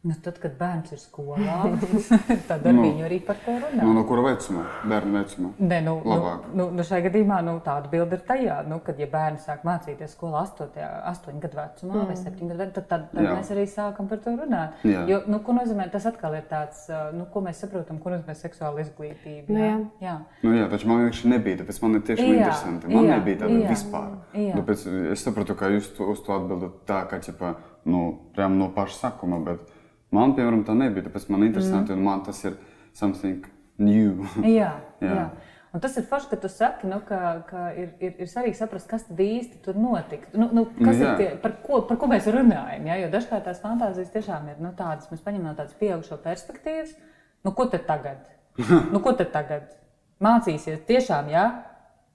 Nu, tad, kad bērns ir skolā, tad ar no, viņu arī par to runā. No, no kura vecuma? Bērnu vecuma? Nē, nu, Labāk. nu, nu, šajā gadījumā nu, tāda bilde ir tajā, nu, kad ja bērns sāk mācīties skolā 8, 8 gadu vecumā mm. vai 7 gadu vecumā, tad, tad, tad Jā. mēs arī sākam par to runāt. Jā. Jo, nu, ko nozīmē, tas atkal ir tāds, nu, ko mēs saprotam, ko nozīmē seksuāla izglītība. Nu, jā. Jā. Nu, jā, taču man vienkārši nebija, tāpēc man ir tiešām jā. interesanti. Man jā. nebija tāda jā. vispār. Jā. Tāpēc es sapratu, ka jūs to, uz to atbildat tā, ka, ķipa, nu, prям no paša sakuma, bet Man, piemēram, tā nebija. Tāpēc man interesanti, mm. un man tas ir something new. jā, jā. jā. Un tas ir forši, ka tu saki, nu, ka, ka ir, ir, ir svarīgi saprast, kas tad īsti tur notika. Nu, nu, kas jā. ir tie, par, ko, par ko mēs runājam? Ja? Jo dažkārt tās fantāzijas tiešām ir nu, tādas, mēs paņemam no tādas pieaugušo perspektīvas. Nu, ko tad tagad? nu, ko tad tagad? Mācīsies tiešām, jā, ja?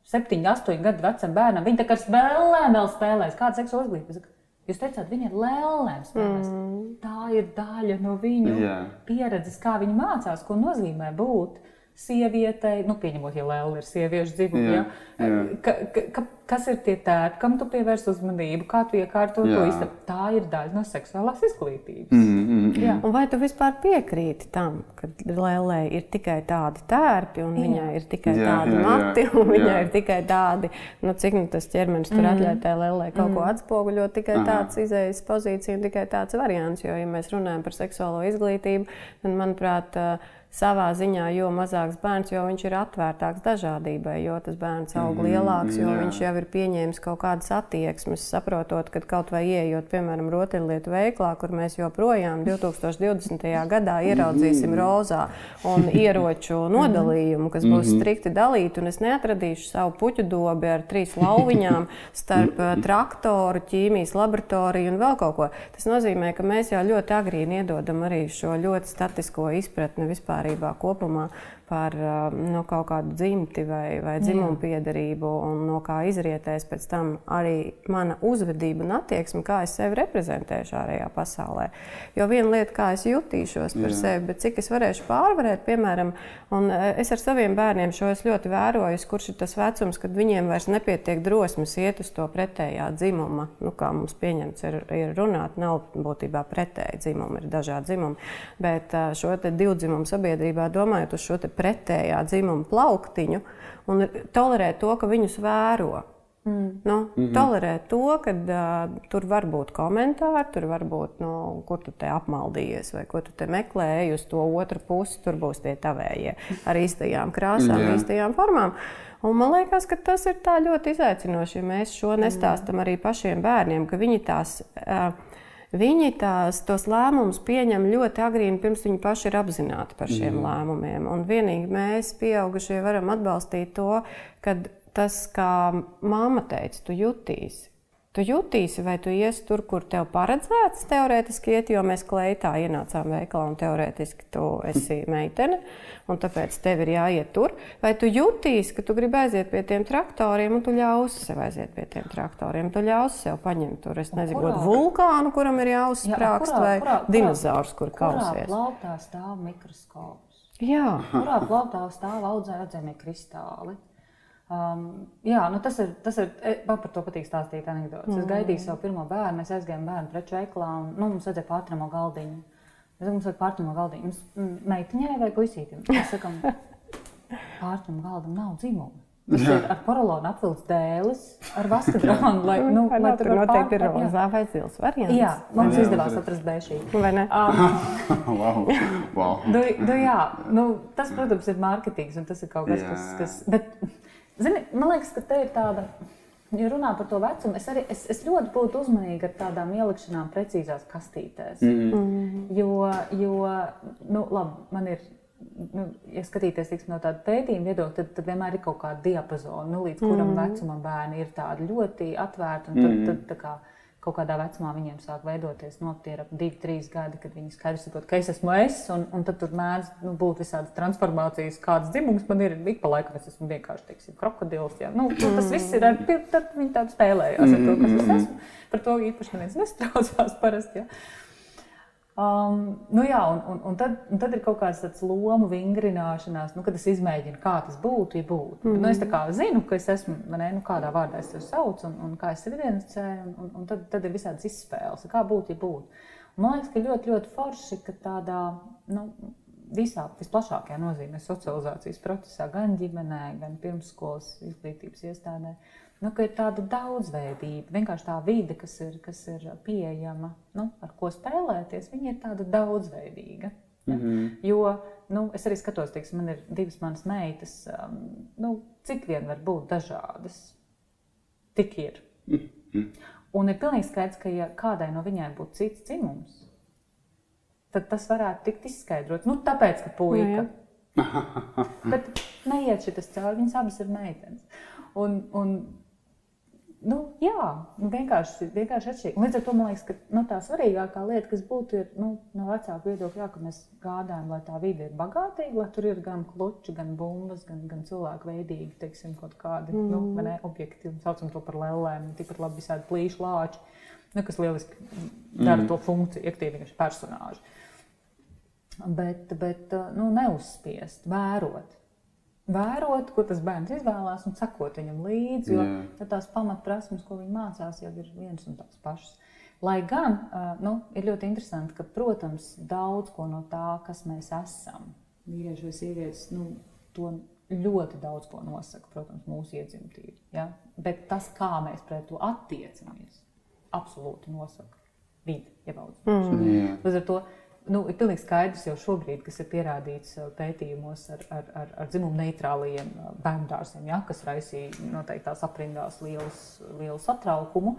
7, 8 gadu vecam bērnam. Viņi tā kā spēlēm vēl spēlēs. Kāda seksuāla izglītība? Jūs teicāt, viņa ir lēlēm spēlēs. Mm. Tā ir daļa no viņu yeah. pieredzes, kā viņi mācās, ko nozīmē būt sievietei, nu, pieņemot, ja Lēlija ir sieviešu dzimuma, jā, jā. Ka, ka, kas ir tie tēti, kam tu pievērs uzmanību, kā tu iekārto jā. to istabu. Tā ir daļa no seksuālās izglītības. Mm, mm, mm. Un vai tu vispār piekrīti tam, ka Lēlija ir tikai tādi tērpi, un jā. viņai ir tikai jā, tādi jā, mati, un jā. viņai ir tikai tādi, nu, cik nu, tas ķermenis tur mm. atļauj tai Lēlija kaut mm. ko atspoguļot, tikai Aha. tāds izējas pozīcija un tikai tāds variants. Jo, ja mēs runājam par seksuālo izglītību, tad, manuprāt, uh, savā ziņā, jo mazāks bērns, jo viņš ir atvērtāks dažādībai, jo tas bērns aug mm, lielāks, jo jā. viņš jau ir pieņēmis kaut kādas attieksmes, saprotot, ka kaut vai ieejot, piemēram, rotaļlietu veiklā, kur mēs joprojām 2020. gadā ieraudzīsim mm. rozā un ieroču nodalījumu, kas būs mm-hmm. strikti dalīti, un es neatradīšu savu puķu dobi ar trīs lauviņām starp eh, traktoru, ķīmijas laboratoriju un vēl kaut ko. Tas nozīmē, ka mēs jau ļoti agrīni iedodam arī šo ļoti statisko izpratni vispār vispārībā kopumā par no kaut kādu dzimti vai, vai dzimumu piedarību, un no kā izrietēs pēc tam arī mana uzvedība un attieksme, kā es sevi reprezentēšu ārējā pasaulē. Jo viena lieta, kā es jutīšos par Jā. sevi, bet cik es varēšu pārvarēt, piemēram, un es ar saviem bērniem šo ļoti vēroju, kurš ir tas vecums, kad viņiem vairs nepietiek drosmes iet uz to pretējā dzimuma, nu, kā mums pieņemts ir, ir runāt, nav būtībā pretēji dzimumi, ir dažādi dzimumi, bet šo divu dzimumu sabiedrībā domājot uz šo pretējā dzimuma plauktiņu un tolerēt to, ka viņus vēro. Mm. Nu, mm -hmm. Tolerēt to, ka uh, tur var būt komentāri, tur var būt, nu, kur tu te apmaldījies, vai ko tu te meklēji uz to otru pusi. Tur būs tie tavējie ar īstajām krāsām, yeah. īstajām formām. Un man liekas, ka tas ir ļoti izaicinoši, ja mēs šo nestāstam arī pašiem bērniem, ka viņi tās. Uh, Viņi tās, tos lēmumus pieņem ļoti agrīni, pirms viņi paši ir apzināti par šiem mm. lēmumiem. Un vienīgi mēs, pieaugušie, varam atbalstīt to, ka tas, kā mamma teica, tu jutīsi. Tu jutīsi, vai tu iesi tur, kur tev paredzēts teorētiski iet, jo mēs kleitā ienācām veikalā un teorētiski tu esi meitene, un tāpēc tev ir jāiet tur. Vai tu jutīsi, ka tu gribi aiziet pie tiem traktoriem, un tu ļausi sev aiziet pie tiem traktoriem, tu ļausi sev paņemt tur, es nezinu, kādu vulkānu, kuram ir jāuzsprāgst, vai kurā, dinozaurs, kur kausies. Plauktā stāv mikroskops? Jā. Kurā plauktā stāv audzēmie kristāli? Um, jā, nu tas ir. Tas ir e, man par to patīk stāstīt anekdotas. Mm. Es gaidīju savu pirmo bērnu, mēs aizgājām bērnu preču veiklā, un nu, mums vajadzēja pārtramo galdiņu. Es domāju, mums vajag pārtramo galdiņu. Mums meitiņai vai puisītim? Mēs sakām, pārtramo galdam nav dzimuma. Tas jā. ir ar porolonu apvilkts dēlis, ar vaska dronu. Lai, nu, lai tur noteikti ir rozā vai zils variants. Jā, mums jā, izdevās atrast bēšīgu. Vai ne? Um, wow. wow. Du, du, jā, nu, tas, protams, ir mārketings un tas ir kaut kas, jā. kas, kas bet, Zini, man liekas, ka te ir tāda. Ja runā par to vecumu, es, arī, es, es ļoti būtu uzmanīga ar tādām ielikšanām precīzās kastītēs. Mm -hmm. Jo, jo nu, labi, man ir, nu, ja skatīties tiksim, no tāda pētījuma viedokļa, tad, tad vienmēr ir kaut kāda diapazona, nu, līdz kuram mm vecumam bērni ir tādi ļoti atvērti. Tad, mm tad, tā kā, kaut kādā vecumā viņiem sāk veidoties, no tie ir ap divi, trīs gadi, kad viņi skaidri saprot, ka es esmu es, un, un tad tur mēdz nu, būt visādas transformācijas, kāds dzimums man ir. Ik pa laikam es esmu vienkārši, teiksim, krokodils. Jā. Nu, nu, tas viss ir, tad viņi tādu spēlējās ar to, kas es esmu. Par to īpaši neviens nestraucās parasti. Jā. Um, nu jā, un, un, un, tad, un tad ir kaut kāds tāds lomu vingrināšanās, nu, kad es izmēģinu, kā tas būtu, ja būtu. Mm -hmm. nu, es kā zinu, ka es esmu, ne, nu, kādā vārdā es sevi saucu, un, un kā es sevi identificēju, un, un, un tad, tad ir visādas izspēles, kā būtu, ja būtu. Man liekas, ka ļoti, ļoti forši, ka tādā nu, visā visplašākajā nozīmē socializācijas procesā, gan ģimenē, gan pirmsskolas izglītības iestādē, uh, nu, ir tāda daudzveidība. Vienkārši tā vide, kas ir, kas ir pieejama, nu, ar ko spēlēties, viņa ir tāda daudzveidīga. Ja? Mm -hmm. Jo nu, es arī skatos, ka man ir divas manas meitas, um, nu, cik vien var būt dažādas. Tik ir. Mm -hmm. Un ir pilnīgi skaidrs, ka ja kādai no viņiem būtu cits dzimums, tad tas varētu tikt izskaidrots. Nu, tāpēc, ka puika. Jā, jā. Bet neiet šis cauri, viņas abas ir meitenes. Un, un Nu, jā, nu, vienkārši, vienkārši atšķirīgi. Līdz ar to man liekas, ka nu, tā svarīgākā lieta, kas būtu, ir nu, no vecāku viedokļa, jā, ka mēs gādājam, lai tā vide ir bagātīga, lai tur ir gan kluči, gan bumbas, gan, gan cilvēku veidīgi, teiksim, kaut kādi mm. nu, ne, objekti, saucam to par lēlēm, tikpat labi visādi plīši lāči, nu, kas lieliski dara mm. to funkciju, aktīvi vienkārši personāži. Bet, bet nu, neuzspiest, vērot vērot, ko tas bērns izvēlās, un sekot viņam līdzi. Jo yeah. tās pamatprasmes, ko viņi mācās, jau ir viens un tās pašas. Lai gan nu, ir ļoti interesanti, ka, protams, daudz ko no tā, kas mēs esam, vīrieši vai sievietes, nu, to ļoti daudz ko nosaka, protams, mūsu iedzimtība. Ja? Bet tas, kā mēs pret to attiecamies, absolūti nosaka vidi, ievaudzīšanu. Mm. Līdz ar to nu, ir pilnīgi skaidrs jau šobrīd, kas ir pierādīts uh, pētījumos ar, ar, ar, ar dzimumu neitrālajiem uh, bērnu dārziem, ja, kas raisīja noteiktās aprindās lielu satraukumu.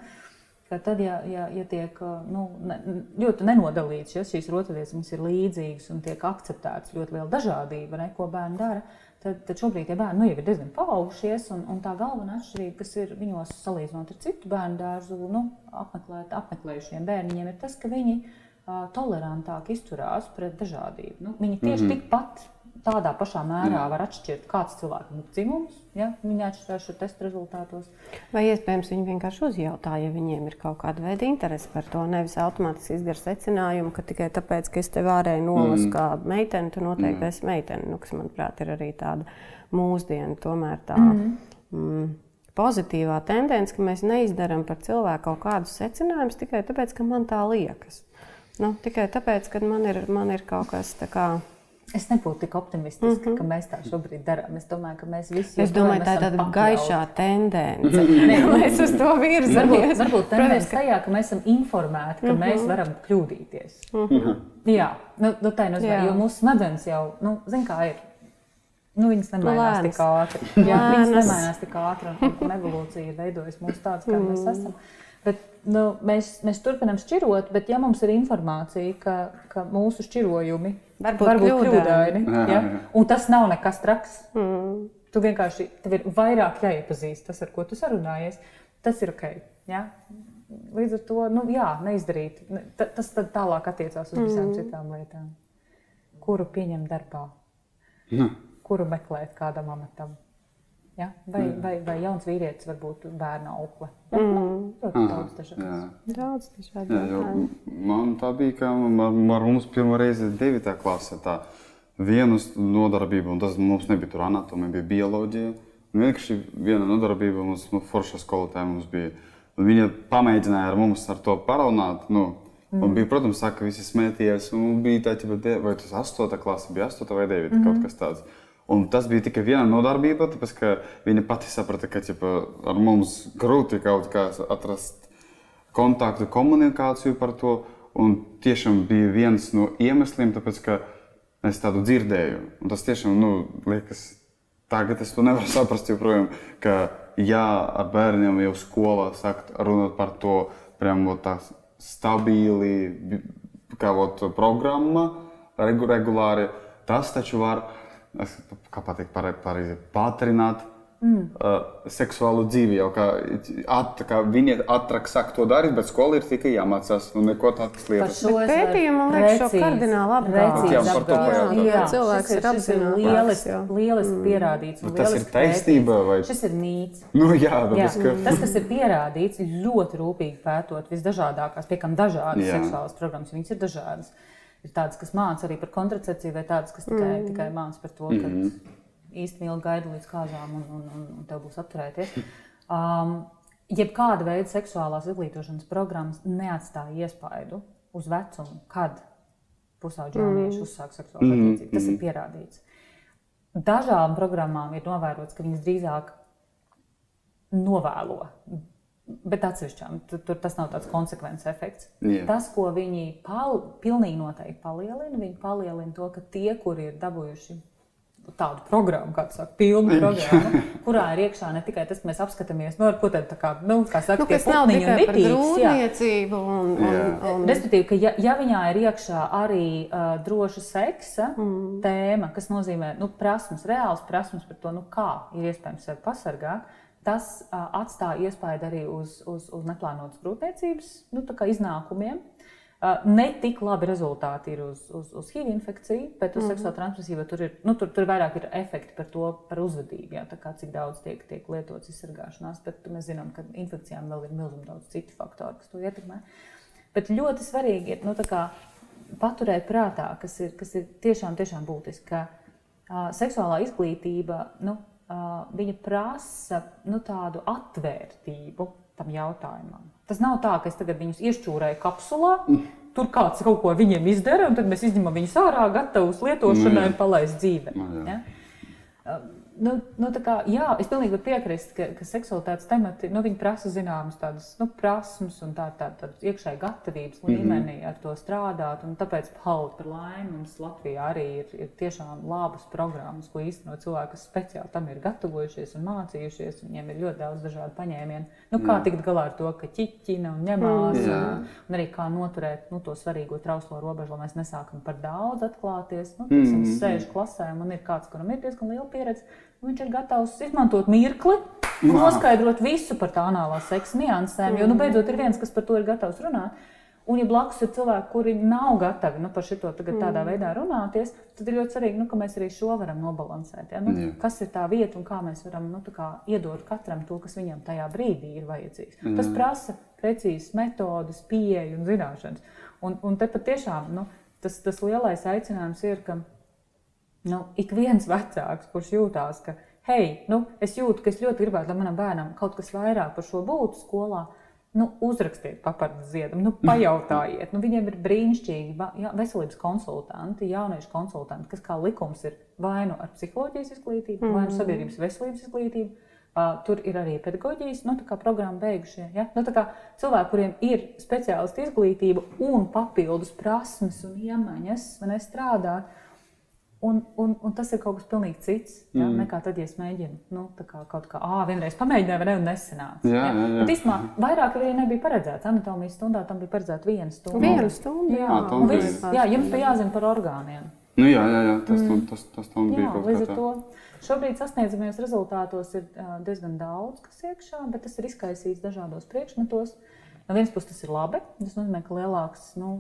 Tad, ja, ja, ja tiek uh, nu, ne, ļoti nenodalīts, ja šīs rotaļlietas ir līdzīgas un tiek akceptētas ļoti liela dažādība, ne, ko bērni dara, tad, tad šobrīd tie bērni nu, jau ir diezgan paaugušies. Un, un tā galvenā atšķirība, kas ir viņos salīdzinot ar citu bērnu dārzu, nu, apmeklēt, apmeklējušiem bērniņiem, ir tas, ka viņi ir tolerantāk izturās pret dažādību. Nu, viņi tieši mm -hmm. tikpat tādā pašā mērā var atšķirt, kāds cilvēkam ir dzimums. Ja? Viņi atšķirās šo testu rezultātos. Vai iespējams viņi vienkārši uzjautā, ja viņiem ir kaut kāda veida interese par to, nevis automātiski izdara secinājumu, ka tikai tāpēc, ka es tev ārēji nolasu mm. kā meiteni, tu noteikti mm. esi meitene. Nu, kas, manuprāt, ir arī tāda mūsdienu tomēr tā. Mm. Mm, Pozitīvā tendence, ka mēs neizdarām par cilvēku kaut kādus secinājumus tikai tāpēc, ka man tā liekas. Nu, tikai tāpēc, ka man ir, man ir kaut kas tāds. Es nebūtu tik optimistiska, mm -hmm. ka mēs tā šobrīd darām. Es domāju, ka mēs visi. Es domāju, tā ir tāda pakļaut. gaišā tendence. Nē, mēs uz to virzamies. Varbūt, varbūt tendence ka... tajā, ka mēs esam informēti, ka mm -hmm. mēs varam kļūdīties. Mm -hmm. Jā, nu, nu tā ir nozīmē, jo mūsu smadzenes jau, nu, zin kā ir. Nu, viņas nemainās tik ātri. Jā, viņas nemainās tik ātri, un, un evolūcija ir veidojusi mūs tādus, kā mm. mēs esam. Bet, nu, mēs, mēs turpinām šķirot, bet ja mums ir informācija, ka, ka mūsu šķirojumi var būt, var būt kļūdaini, ja? un tas nav nekas traks, mm. tu vienkārši tev ir vairāk jāiepazīst tas, ar ko tu sarunājies, tas ir ok. Ja? Līdz ar to nu, jā, neizdarīt. Tas tālāk attiecās uz visām mm. citām lietām. Kuru pieņemt darbā? Mm. Kuru meklēt kādam amatam? Ja? Vai, mm. vai, vai jauns vīrietis var būt bērna aukle? Ja? Mm. Ļoti daudz dažādas. Daudz dažādas. Man tā bija, ka ar mums pirmo reizi 9. klasē tā viena nodarbība, un tas mums nebija tur anatomija, bija bioloģija. Un vienkārši viena nodarbība mums, nu, forša skolotāja mums bija. Un viņa pamēģināja ar mums ar to parunāt. Nu, Mm. Un bija, protams, tā, ka visi smēties. Bija tā, vai tas 8. klase, bija 8. vai 9. Mm -hmm. kaut kas tāds. Un tas bija tikai viena nodarbība, tāpēc ka viņa pati saprata, ka ķipa, ar mums grūti kaut kā atrast kontaktu, komunikāciju par to. Un tiešām bija viens no iemesliem, tāpēc ka es tādu dzirdēju. Un tas tiešām nu, liekas, tagad es to nevaru saprast joprojām, ka jā, ar bērniem jau skolā sākt runāt par to, prям вот tā stabili, kā вот programma, regulāri. Tas taču var kā pateikt, pareizi pātrināt mm. uh, seksuālu dzīvi. Jau kā, at, kā viņi ātrāk sāk to darīt, bet skola ir tikai jāmācās. Nu, neko tādas lietas. Pētījumi, man liekas, šo kardināli apgādāt. Jā, par to jā, jā, cilvēks ir apzināts. Lieliski, lieliski pierādīts. Nu, tas ir taisnība vai? Šis ir mīts. Nu, jā, jā. Tas, ka... tas, kas ir pierādīts, ir ļoti rūpīgi pētot visdažādākās, pie kam dažādas jā. seksuālas programmas, viņas ir dažādas. Ir tādas, kas māca arī par kontracepciju, vai tādas, kas tikai, mm. tikai māca par to, ka mm īstenībā ilgi gaida līdz kāzām un, un, un, un tev būs atturēties. Um, jebkāda veida seksuālās izglītošanas programmas neatstāja iespaidu uz vecumu, kad pusauģi jaunieši mm. uzsāk seksuālu mm. attiecību. Tas ir mm. pierādīts. Dažām programmām ir novērots, ka viņas drīzāk novēlo. Bet atsevišķām tur, tur tas nav tāds konsekvents efekts. Yeah. Tas, ko viņi pal, pilnīgi noteikti palielina, viņi palielina to, ka tie, kuri ir dabūjuši tādu programmu, kā saka, pilnu programmu, kurā ir iekšā ne tikai tas, ka mēs apskatāmies, nu, ko tad tā kā, nu, kā saka, nu, kas nav tikai par grūtniecību un, un, un... Respektīvi, ka ja, ja viņā ir iekšā arī uh, droša seksa mm. tēma, kas nozīmē, nu, prasmes, reāls prasmes par to, nu, kā ir iespējams sevi pasargāt, tas atstāja iespēju arī uz, uz, uz neplānotas grūtniecības, nu, iznākumiem. Ne tik labi rezultāti ir uz, uz, uz HIV infekciju, bet uz mm -hmm. seksuāli transmisīvu tur ir, nu, tur, tur vairāk ir efekti par to, par uzvedību, jā, kā, cik daudz tiek, tiek lietots izsargāšanās. Bet mēs zinām, ka infekcijām vēl ir milzīgi daudz citu faktoru, kas to ietekmē. Bet ļoti svarīgi ir nu, kā, paturēt prātā, kas ir, kas ir tiešām, tiešām būtiski, ka uh, seksuālā izglītība nu, viņa prasa nu, tādu atvērtību tam jautājumam. Tas nav tā, ka es tagad viņus iešķūrēju kapsulā. Mm. Tur kāds kaut ko viņiem izdara, un tad mēs izņemam viņus ārā, gatavus lietošanai, un palaist dzīvē. Nu, ja? Nu, nu, kā, jā, es pilnīgi piekrist, ka, ka seksualitātes temati nu, prasa zināmas tādas nu, prasmes un tādu tā, tā, tā iekšēju gatavības mhm. līmenī mm -hmm. ar to strādāt. Tāpēc, paldies par laimi, mums Latvijā arī ir, ir tiešām labas programmas, ko īstenot cilvēki, kas speciāli tam ir gatavojušies un mācījušies. Viņiem ir ļoti daudz dažādu paņēmienu. Nu, kā jā. tikt galā ar to, ka ķiķina un ņemās, mm, un, un arī kā noturēt nu, to svarīgo trauslo robežu, lai mēs nesākam par daudz atklāties. Nu, tas mm -hmm. sēž klasē, un man ir kāds, kuram ir diezgan liela pieredze Viņš ir gatavs izmantot mirkli, noskaidrot visu par tā anālā seksa niansēm. Jo nu, beidzot ir viens, kas par to ir gatavs runāt. Un, ja blakus ir cilvēki, kuri nav gatavi nu, par šo tādā mm. veidā runāties, tad ir ļoti svarīgi, nu, ka mēs arī šo varam nobalansēt. Ja? Nu, Jā. kas ir tā vieta un kā mēs varam nu, kā iedot katram to, kas viņam tajā brīdī ir vajadzīgs. Jā. Tas prasa precīzas metodes, pieeja un zināšanas. Un, un te patiešām nu, tas, tas lielais aicinājums ir, ka nu, ik viens vecāks, kurš jūtās, ka, hei, nu, es jūtu, ka es ļoti gribētu, lai manam bērnam kaut kas vairāk par šo būtu skolā. Nu, uzrakstiet papardes ziedam, nu, pajautājiet. Nu, viņiem ir brīnišķīgi jā, veselības konsultanti, jauniešu konsultanti, kas kā likums ir vai nu ar psiholoģijas izglītību, mm vai nu mhm. sabiedrības veselības izglītību. Uh, tur ir arī pedagoģijas nu, programma beigušie. Ja? Nu, cilvēki, kuriem ir speciālisti izglītība un papildus prasmes un iemaņas, man strādāt, Un, un, un tas ir kaut kas pilnīgi cits. Ja? Mm. Nekā tad, ja es mēģinu nu, kā kaut kā, ah, vienreiz pamēģināju, vai ne, un nesanāca. Jā, jā, jā. Īsumā vairāk arī nebija paredzēts. Anatomijas stundā tam bija paredzēta viena stunda. Viena stunda. Jā, jā, un viss, jā jums bija jāzina par orgāniem. Nu, jā, jā, jā, tas, mm. tas, tas tam bija. Jā, līdz ar to šobrīd sasniedzamajos rezultātos ir diezgan daudz, kas iekšā, bet tas ir izkaisīts dažādos priekšmetos. Uh, No vienas puses tas ir labi. Tas nozīmē, ka lielāks nu,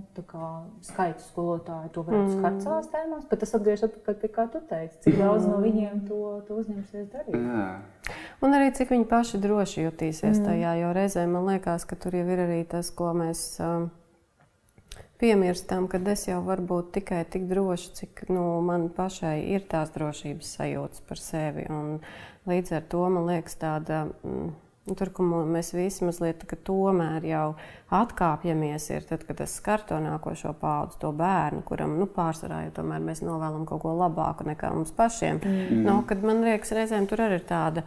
skaits skolotāju to varētu mm. skart savās tēmās, bet tas atgriežas atpakaļ pie kā tu teici, cik daudz mm. no viņiem to, to uzņemsies darīt. Jā. Un arī cik viņi paši droši jutīsies mm. tajā, jo reizē man liekas, ka tur jau ir arī tas, ko mēs. Um, piemirstam, ka es jau varu būt tikai tik droši, cik nu, man pašai ir tās drošības sajūtas par sevi. Un līdz ar to man liekas, tāda mm, tur, kur mēs visi mazliet tomēr jau atkāpjamies, ir tad, kad tas skar to nākošo paudzi, to bērnu, kuram nu, pārsvarā jau tomēr mēs novēlam kaut ko labāku nekā mums pašiem. Mm. Nu, kad man liekas, reizēm tur arī ir tāda.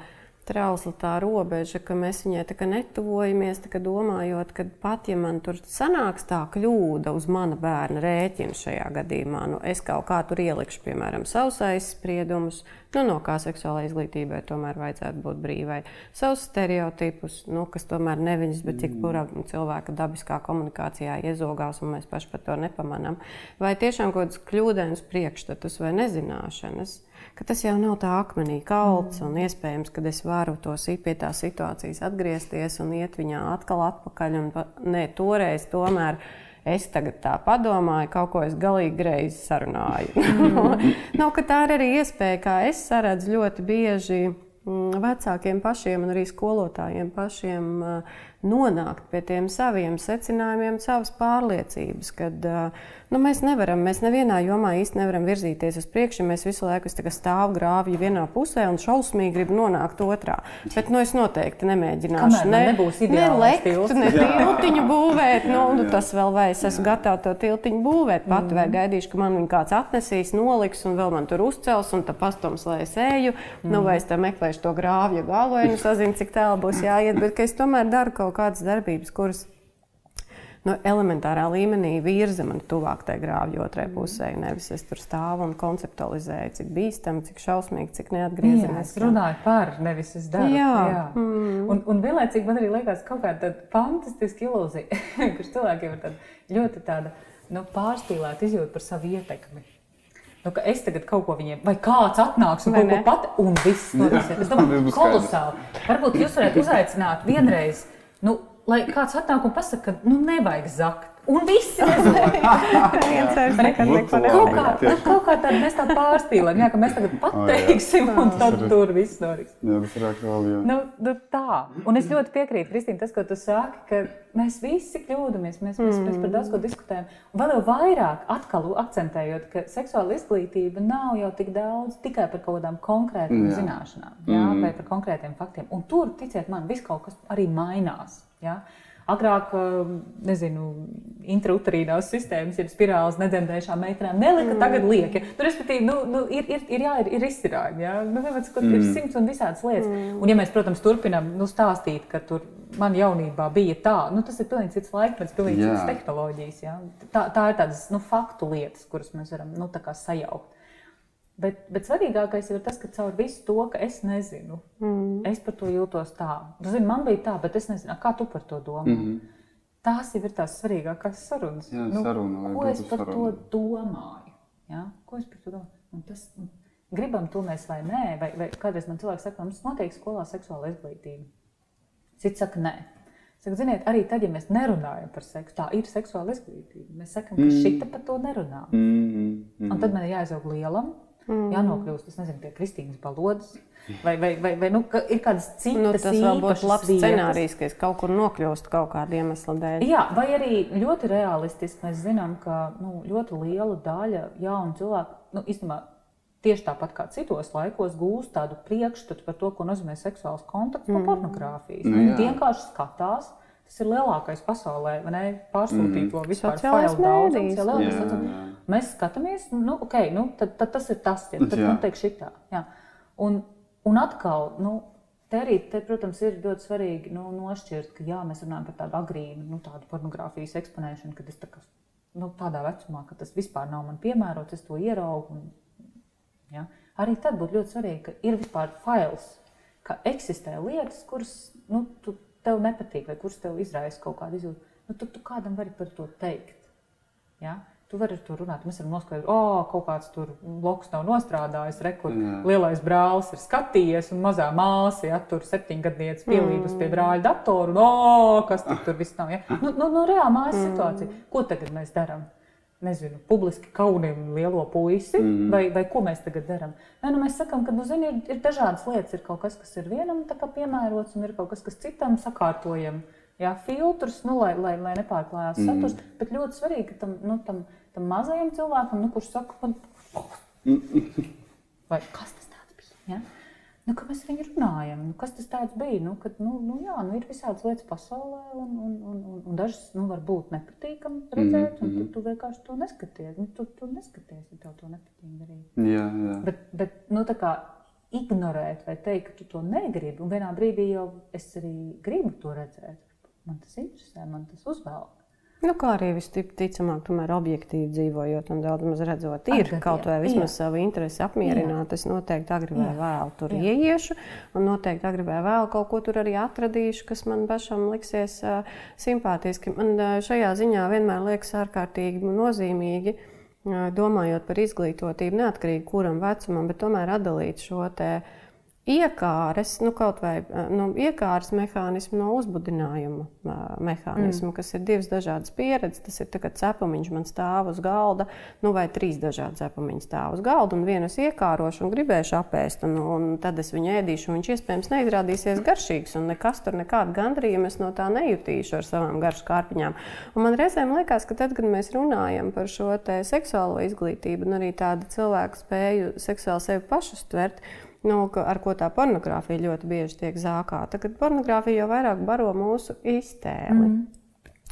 Trausla tā robeža, ka mēs viņai tā kā netuvojamies, tā kā domājot, ka pat ja man tur sanāks tā kļūda uz mana bērna rēķina šajā gadījumā, nu, es kaut kā tur ielikšu, piemēram, savus aizspriedumus, nu, no kā seksuālai izglītībai tomēr vajadzētu būt brīvai, savus stereotipus, nu, kas tomēr neviņas, bet cik kurā cilvēka dabiskā komunikācijā iezogās un mēs paši par to nepamanām. Vai tiešām kaut kāds kļūdains priekšstatus vai nezināšanas ka tas jau nav tā akmenī kalts, mm. un iespējams, ka es varu to pie tās situācijas atgriezties un iet viņā atkal atpakaļ. Un, nē, toreiz tomēr. Es tagad tā padomāju, kaut ko es galīgi greizi sarunāju. Mm. no, tā ir arī iespēja, kā es saredzu ļoti bieži vecākiem pašiem un arī skolotājiem pašiem nonākt pie tiem saviem secinājumiem, savas pārliecības. Kad, uh, nu, mēs nevaram, mēs nevienā jomā īsti nevaram virzīties uz priekšu. Mēs visu laiku stāvam grāvju vienā pusē un šausmīgi gribam nonākt otrā. Bet nu, es noteikti nemēģināšu. Ne, nebūs ideāls ne lekt, ne tiltiņu būvēt. Nu, nu, tas vēl vai es esmu gatavs to tiltiņu būvēt pati, mm. vai gaidīšu, ka man kāds atnesīs, noliks un vēl man tur uzcels un tā pastums, lai es eju. Mm. Nu, vai es tam meklēšu to grāvju galu, vai nu sazinu, cik tālu būs jāiet. Bet es tomēr daru kaut kādas darbības, kuras nu, elementārā līmenī virza man tuvāk tai grāvju otrai pusē. Nevis es tur stāvu un konceptualizēju, cik bīstami, cik šausmīgi, cik neatgriezeniski. Es runāju par, nevis es daru. Jā, jā. Mm. Un, un vienlaicīgi man arī liekas kaut kāda fantastiska ilūzija, kurš cilvēkiem ir tāda, ļoti tāda, nu, pārspīlēta izjūta par savu ietekmi. Nu, es tagad kaut ko viņiem, vai kāds atnāks un kaut ko pat, un viss notiks. Es domāju, kolosāli. Varbūt jūs varētu uzaicināt vienreiz, nu, lai kāds atnāk un pasakā, ka nu, nevajag zakt. Un viss ir kaut kā, nu, kaut kā tāda mēs tā pārspīlējam, jā, ka mēs tagad pateiksim, oh, un tad tur viss noriks. Jā, tas ir aktuāli, jā. Nu, nu, tā. Un es ļoti piekrītu, Kristīna, tas, ko tu saki, ka mēs visi kļūdamies, mēs, mēs, mēs par daudz ko diskutējam. Un vēl vairāk atkal akcentējot, ka seksuāla izglītība nav jau tik daudz tikai par kaut kādām konkrētām zināšanām, jā, mm. vai par konkrētiem faktiem. Un tur, ticiet man, viss kaut kas arī mainās. Ja? Agrāk, um, nezinu, intrauterīnās sistēmas, ir spirālis nedzemdējušām meitenēm, nelika, mm. tagad liek. Nu, respektīvi, nu, nu, ir, ir, ir, jā, ir, ir izcinājumi. Ja? Nu, vienmēr, mm. Ir simts un visādas lietas. Mm. Un, ja mēs, protams, turpinām nu, stāstīt, ka tur man jaunībā bija tā, nu, tas ir pilnīgi cits laikmets, pilnīgi jā. citas tehnoloģijas. Ja? Tā, tā ir tādas nu, faktu lietas, kuras mēs varam nu, sajaukt. Bet, bet svarīgākais ir tas, ka caur visu to, ka es nezinu, mm. es par to jūtos tā. Tu zini, man bija tā, bet es nezinu, kā tu par to domā. Mm -hmm. Tās jau ir tās svarīgākās sarunas. Jā, nu, saruna, ko es par saruna. to domāju? Ja? Ko es par to domāju? Un tas, gribam to mēs vai nē, vai, vai kādreiz man cilvēks saka, mums notiek skolā seksuāla izglītība. Cits saka, nē. Saka, ziniet, arī tad, ja mēs nerunājam par seksu, tā ir seksuāla izglītība. Mēs sakām, ka mm. šita par to nerunā. Mm -hmm. Un tad man ir jāizaug lielam, Mm. Jānokļūst, es nezinu, pie Kristīnas balodas. Vai, vai, vai, vai nu, ka ir kādas citas nu, tas vēl būtu labs vietas. scenārijs, ka es kaut kur nokļūstu kaut kāda iemesla dēļ. Jā, vai arī ļoti realistiski mēs zinām, ka nu, ļoti liela daļa jaunu cilvēku, nu, īstenībā, tieši tāpat kā citos laikos, gūst tādu priekšstatu par to, ko nozīmē seksuāls kontakts mm. no pornogrāfijas. Nu, Viņi vienkārši skatās Tas ir lielākais pasaulē, vai ne? Pārsūtīto mm. vispār failu jā. Mēs skatāmies, nu, ok, nu, tad, tad tas ir tas, ja, tad notiek šitā. Jā. Un, un atkal, nu, te arī, te, protams, ir ļoti svarīgi nu, nošķirt, ka jā, mēs runājam par tādu agrīnu, nu, tādu pornogrāfijas eksponēšanu, kad es tā kā, nu, tādā vecumā, ka tas vispār nav man piemērots, es to ieraugu. Un, ja? Arī tad būtu ļoti svarīgi, ka ir vispār fails, ka eksistē lietas, kuras, nu, tu tev nepatīk, vai kurš tev izraisa kaut kādu izjūtu, nu, tad tu kādam vari par to teikt. Ja? Tu vari ar to runāt. Mēs varam noskaidrot, ka oh, kaut kāds tur bloks nav nostrādājis, rekur lielais brālis ir skatījies, un mazā māsa ja, tur septiņgadnieca pielīdus mm. pie brāļa datoru, un oh, kas tur, tur viss nav. Ja? Nu, nu, nu, reāli mājas mm. situācija. Ko tagad mēs darām? Nezinu, publiski kauniem lielo puisi, mm. vai, vai ko mēs tagad darām. Nē, nu mēs sakām, ka nu, zini, ir, ir dažādas lietas. Ir kaut kas, kas ir vienam piemērots, un ir kaut kas, kas citam sakārtojam. Jā, filtrus, nu, lai, lai, lai nepārklājās mm. saturs. Bet ļoti svarīgi, ka tam, nu, tam, tam mazajam cilvēkam, nu, kurš saka, man... vai kas tas bija? Ja? Nu, kā mēs viņu runājam? Nu, kas tas bija? Nu, kad, nu, nu, jā, nu, ir visādas lietas pasaulē, un, un, un, un, un dažas nu, var būt nepatīkami redzēt, mm -hmm. un tu, tu vienkārši to neskaties. Nu, tu, tu neskaties, ja tev to nepatīk darīt. Jā, jā. Bet, bet nu, ignorēt vai teikt, ka tu to negribi. Un vienā brīdī jau es arī gribu to redzēt. Man tas interesē, man tas uzvelk. Nu, kā arī visticamāk, tomēr objektīvi dzīvojot un daudz maz redzot, ir Agad, kaut vai vismaz jā. savu interesi apmierināt. Jā. Es noteikti agri vai vēlu tur jā. ieiešu, un noteikti agri vai vēlu kaut ko tur arī atradīšu, kas man pašam liksies uh, simpātiski. Man uh, šajā ziņā vienmēr liekas ārkārtīgi nozīmīgi. Uh, domājot par izglītotību, neatkarīgi kuram vecumam, bet tomēr atdalīt šo te uh, iekāres, nu, kaut vai nu, iekāres mehānismu no uzbudinājuma mehānismu, mm. kas ir divas dažādas pieredzes. Tas ir tagad cepumiņš man stāv uz galda, nu, vai trīs dažādi cepumiņi stāv uz galda, un vienu es iekārošu un gribēšu apēst, un, un tad es viņu ēdīšu, un viņš iespējams neizrādīsies garšīgs, un nekas tur nekādu gandrījumu es no tā nejutīšu ar savām garšu kārpiņām. Un man reizēm liekas, ka tad, kad mēs runājam par šo seksuālo izglītību un arī tādu cilvēku spēju seksuāli sevi pašu stvert, nu, ar ko tā pornogrāfija ļoti bieži tiek zākāta. Kad pornogrāfija jau vairāk baro mūsu iztēli. Mm.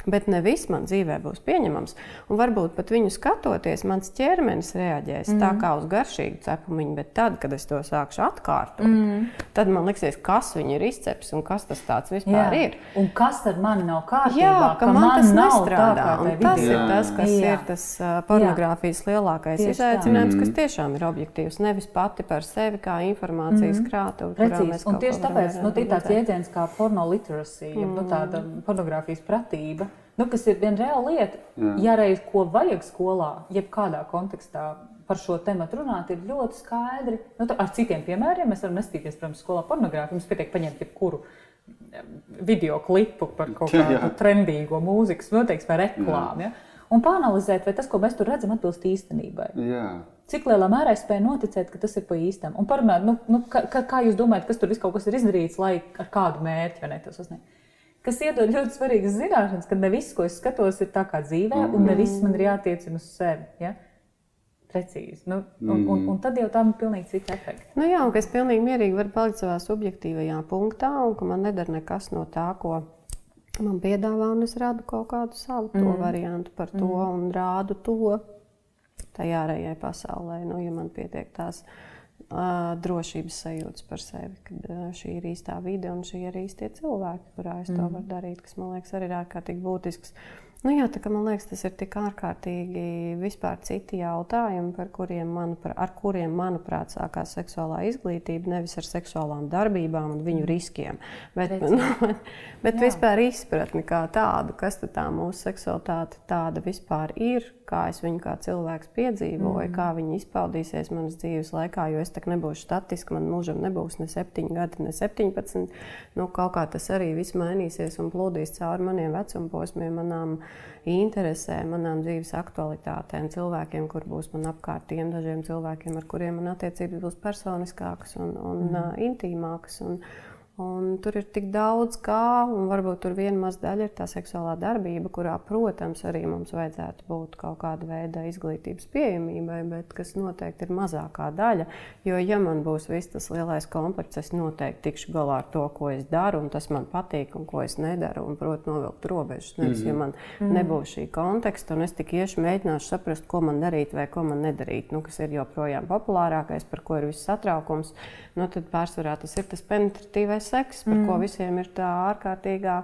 Bet ne viss man dzīvē būs pieņemams. Un varbūt pat viņu skatoties, mans ķermenis reaģēs mm. tā kā uz garšīgu cepumiņu, bet tad, kad es to sākšu atkārtot, mm. tad man liksies, kas viņi ir izceps un kas tas vispār Jā. ir. Un kas tad man nav kārtībā? Jā, ka, ka man, man tas nestrādā. Tā, tas Jā. ir tas, kas Jā. ir tas pornogrāfijas Jā. lielākais Tieši izaicinājums, tā. kas mm. tiešām ir objektīvs. Nevis pati par sevi kā informācijas mm. krātuve. Un tieši tāpēc nu, ir tāds jēdziens kā pornoliteracy, mm. nu, tāda pornogrāfijas pratība nu, kas ir viena reāla lieta. Jā. Ja reiz ko vajag skolā, jebkādā kontekstā par šo tēmu runāt, ir ļoti skaidri. Nu, tā, ar citiem piemēriem mēs varam nestīties, protams, skolā pornogrāfiju. Mums pietiek paņemt jebkuru video klipu par kaut kādu trendīgo mūzikas noteikti vai reklāmu. Ja? Un panalizēt, vai tas, ko mēs tur redzam, atbilst īstenībai. Jā. Cik lielā mērā es spēju noticēt, ka tas ir pa īstam? Un parunāt, nu, nu, kā, kā jūs domājat, kas tur viss kaut kas ir izdarīts, lai ar kādu mērķi vai ne to sasniegtu? Kas iedod ļoti svarīgas zināšanas, ka ne viss, ko es skatos, ir tā kā dzīvē, un ne viss man ir jātiecina uz sevi. Ja? Precīzi. Nu, un, un, un tad jau tam ir pilnīgi cits efekts. Nu jā, un ka es pilnīgi mierīgi varu palikt savā subjektīvajā punktā, un ka man nedara nekas no tā, ko man piedāvā, un es rādu kaut kādu savu mm. variantu par to, mm. un rādu to tajā ārējai pasaulē. Nu, ja man pietiek tās drošības sajūtas par sevi, ka šī ir īstā vide un šie ir īstie cilvēki, kurā es to mm. varu darīt, kas man liekas arī ir ārkārtīgi būtisks. Nu, jā, tā, man liekas, tas ir tik ārkārtīgi vispār citi jautājumi, kuriem, manupra, ar kuriem, manuprāt, sākās seksuālā izglītība. Nevis ar seksuālām darbībām un viņu mm. riskiem, bet, nu, bet jā. vispār izpratni kā tādu, kas tā mūsu seksualitāte tāda vispār ir, kā es viņu kā cilvēks piedzīvoju, mm. kā viņi izpaudīsies manas dzīves laikā. Jo es tā nebūšu statiski, man mūžam nebūs ne 7 gadi, ne 17. Nu, kaut kā tas arī viss mainīsies un plūdīs cauri maniem vecumposmiem, manām interesēm, manām dzīves aktualitātēm, cilvēkiem, kur būs man apkārt, tiem dažiem cilvēkiem, ar kuriem man attiecības būs personiskākas un, un mm. uh, intīmākas. Un, Un tur ir tik daudz kā, un varbūt tur viena maza daļa ir tā seksuālā darbība, kurā, protams, arī mums vajadzētu būt kaut kāda veida izglītības pieejamībai, bet kas noteikti ir mazākā daļa. Jo, ja man būs viss tas lielais komplekss, es noteikti tikšu galā ar to, ko es daru, un tas man patīk, un ko es nedaru, un, protams, novilkt robežas. Nevis, mm -hmm. ja man mm -hmm. nebūs šī konteksta, un es tik iešu mēģināšu saprast, ko man darīt vai ko man nedarīt, nu, kas ir joprojām populārākais, par ko ir viss satraukums, nu, tad pārsvarā tas ir tas penetratīvais seks, par mm. ko visiem ir tā ārkārtīgā,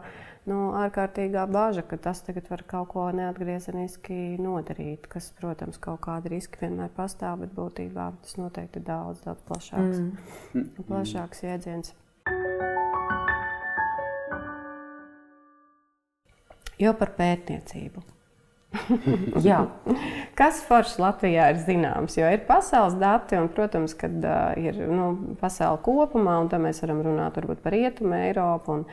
nu, ārkārtīgā bažas, ka tas tagad var kaut ko neatgriezeniski nodarīt. Kas, protams, kaut kādi riski vienmēr pastāv, bet būtībā tas noteikti ir daudz, daudz plašāks, mm. plašāks jēdziens. Jo par pētniecību. Kas forši Latvijā ir zināms? Jo ir pasaules dati, un, protams, kad uh, ir nu, pasaule kopumā, un tam mēs varam runāt par rietumu Eiropu, un,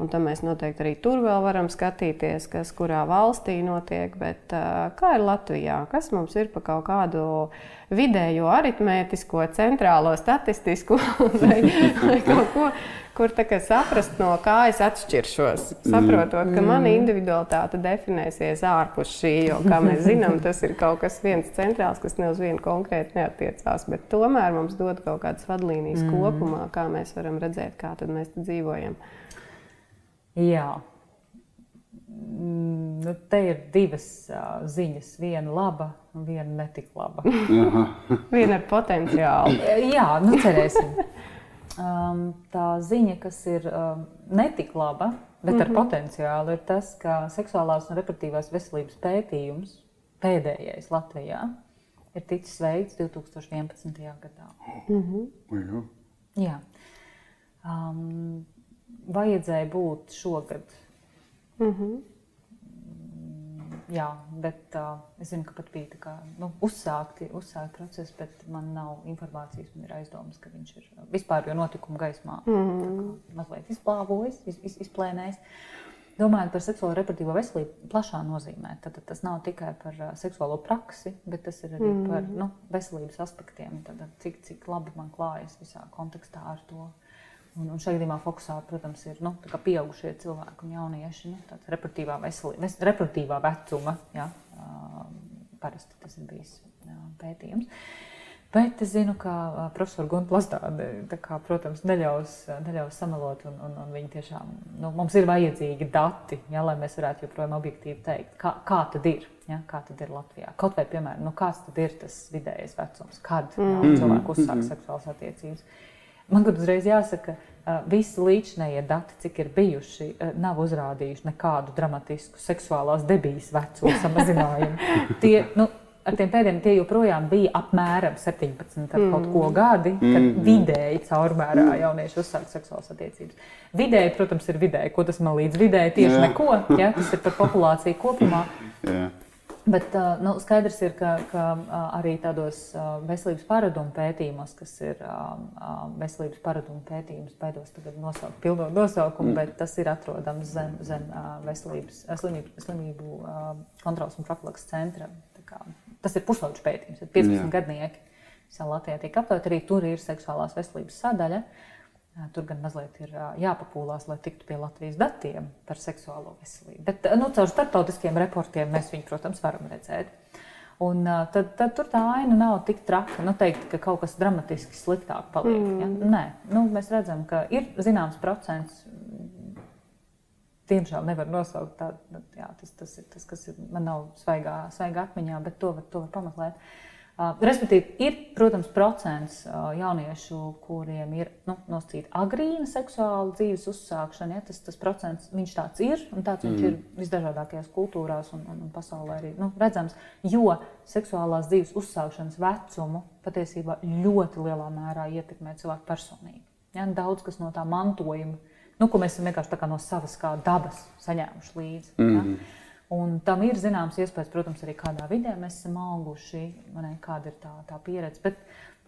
un tam mēs noteikti arī tur vēl varam skatīties, kas kurā valstī notiek. Bet uh, kā ir Latvijā? Kas mums ir pa kaut kādu vidējo aritmētisko, centrālo statistisko vai, vai kaut ko? Kur saprast, no kā es atšķiršos. Saprotot, ka mana mm. individualitāte definēsies ārpus šī, jo, kā mēs zinām, tas ir kaut kas viens centrāls, kas ne uz vienu konkrēti neatiecās. Bet tomēr mums dod kaut kādas vadlīnijas mm. kopumā, kā mēs varam redzēt, kā mēs dzīvojam. Jā. mm, nu, te ir divas uh, ziņas. Viena laba, viena netik laba. viena ar potenciālu. Jā, nu cerēsim. Um, tā ziņa, kas ir um, netik laba, bet mm -hmm. ar mhm. potenciālu, ir tas, ka seksuālās un reproduktīvās veselības pētījums, pēdējais Latvijā, ir ticis veikts 2011. gadā. Mm -hmm. Jā. Um, vajadzēja būt šogad. Mm -hmm. Jā, bet uh, es zinu, ka pat bija kā, nu, uzsākti, uzsākti procesi, bet man nav informācijas. Man ir aizdomas, ka viņš ir vispār jau notikuma gaismā mm -hmm. mazliet izplāvojis, iz, iz, izplēnējis. Domājot par seksuālo reproduktīvo veselību, plašā nozīmē, tad, tad tas nav tikai par uh, seksuālo praksi, bet tas ir arī mm -hmm. par nu, veselības aspektiem. Tad, cik, cik labi man klājas visā kontekstā ar to. Un, un šajā gadījumā fokusā, protams, ir nu, pieaugušie cilvēki un jaunieši. Nu, reproduktīvā, veselī, reproduktīvā vecuma, ja, parasti tas ir bijis jā, pētījums. Bet es zinu, ka profesora Gunta Lastāde, kā, protams, neļaus, neļaus samalot, un, un, un tiešām, nu, mums ir vajadzīgi dati, ja, lai mēs varētu joprojām objektīvi teikt, kā, kā tad ir, ja, kā tad ir Latvijā. Kaut vai, piemēram, nu, kāds tad ir tas vidējais vecums, kad mm. ja, cilvēku uzsāk mm -hmm. seksuālas attiecības. Man uzreiz jāsaka, ka visi līdzinējie dati, cik ir bijuši, nav uzrādījuši nekādu dramatisku seksuālās debijas vecumu samazinājumu. Tie, nu, ar tiem pēdējiem tie joprojām bija apmēram 17 ar mm. kaut ko gadi, kad mm. vidēji caurmērā jaunieši uzsāk seksuālas attiecības. Vidēji, protams, ir vidēji. Ko tas man līdz vidēji tieši Jā. neko, ja? tas ir par populāciju kopumā. Jā. Bet nu, skaidrs ir, ka, ka arī tādos veselības paradumu pētījumos, kas ir veselības paradumu pētījums, baidos tagad nosaukt pilno nosaukumu, mm. bet tas ir atrodams zem, zem veselības slimību, slimību kontrolas un profilaks centra. Tas ir puslaudžu pētījums, 15 Jā. gadnieki. Visā Latvijā tiek aptauti, arī tur ir seksuālās veselības sadaļa. Uh, Tur gan mazliet ir jāpapūlās, lai tiktu pie Latvijas datiem par seksuālo veselību. Bet nu, caur starptautiskiem reportiem mēs viņu, protams, varam redzēt. Un, tad, tad tur tā aina nav tik traka. Nu, teikt, ka kaut kas dramatiski sliktāk paliek. Mm. Ja? Nē, nu, mēs redzam, ka ir zināms procents. Diemžēl nevar nosaukt tādu, nu, jā, tas, tas ir tas, kas ir, man nav svaigā, svaigā atmiņā, bet to var, to var pameklēt. Uh, Uh, respektīvi, ir, protams, procents uh, jauniešu, kuriem ir nu, nosacīta agrīna seksuāla dzīves uzsākšana. Ja, tas, tas procents viņš tāds ir, un tāds mm. viņš ir mm. visdažādākajās kultūrās un, un, un pasaulē arī nu, redzams. Jo seksuālās dzīves uzsākšanas vecumu patiesībā ļoti lielā mērā ietekmē cilvēku personību. Ja, daudz kas no tā mantojuma, nu, ko mēs esam vienkārši no savas dabas saņēmuši līdzi. Mm. Ja. Un tam ir zināms iespējas, protams, arī kādā vidē mēs esam auguši, ne, kāda ir tā, tā pieredze. Bet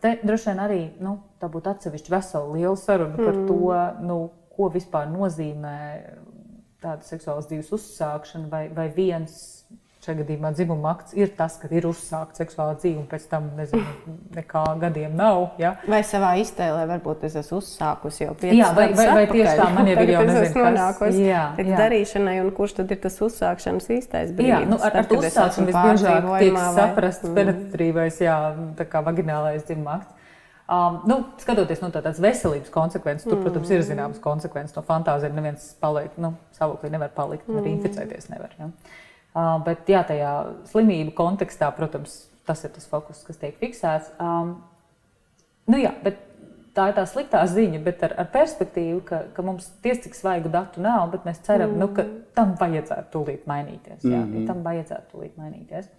te droši vien arī nu, tā būtu atsevišķa vesela liela saruna mm. par to, nu, ko vispār nozīmē tāda seksuālas dzīves uzsākšana, vai, vai viens šajā gadījumā dzimuma akts ir tas, ka ir uzsākta seksuāla dzīve, un pēc tam nezinu, nekā gadiem nav. Ja? Vai savā iztēlē varbūt es esmu uzsākusi jau piecas jā, vai, vai, vai tieši tā, man jau ir jau nezinu, kas jā, jā. darīšanai, un kurš tad ir tas uzsākšanas īstais brīdis? Jā, nu, ar, ar to uzsākšanu visbiežāk tiek saprasts mm. penetratīvais, jā, tā kā vaginālais dzimuma akts. Um, nu, skatoties no tādas veselības konsekvences, tur, protams, ir mm. zināmas konsekvences. No fantāzijas neviens paliek, nu, stāvoklī nevar palikt, mm. arī inficēties nevar. Ja? Uh, bet jā, tajā slimību kontekstā, protams, tas ir tas fokus, kas tiek fiksēts. Um, nu, jā, tā ir tā sliktā ziņa, bet ar, ar perspektīvu, ka, ka mums tiesa cik svaigu datu nav, bet mēs ceram, mm. nu, ka tam vajadzētu tūlīt mainīties. Jā, mm -hmm. Tam vajadzētu tūlīt mainīties.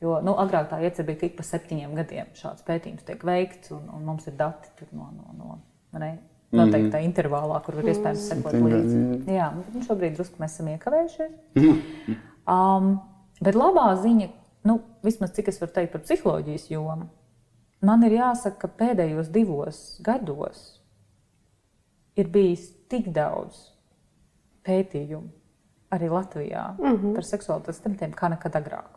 Jo nu, agrāk tā iecerība bija, ka ik pa septiņiem gadiem šāds pētījums tiek veikts, un, un mums ir dati no, no, no ne, noteiktā mm. intervālā, kur var iespējams sekot līdzi. Jā, nu, šobrīd drusku mēs esam iekavējušies. Mm. Um, bet labā ziņa, nu, vismaz cik es varu teikt par psiholoģijas jomu, man ir jāsaka, ka pēdējos divos gados ir bijis tik daudz pētījumu arī Latvijā mm -hmm. par seksuālitātes tematiem kā nekad agrāk.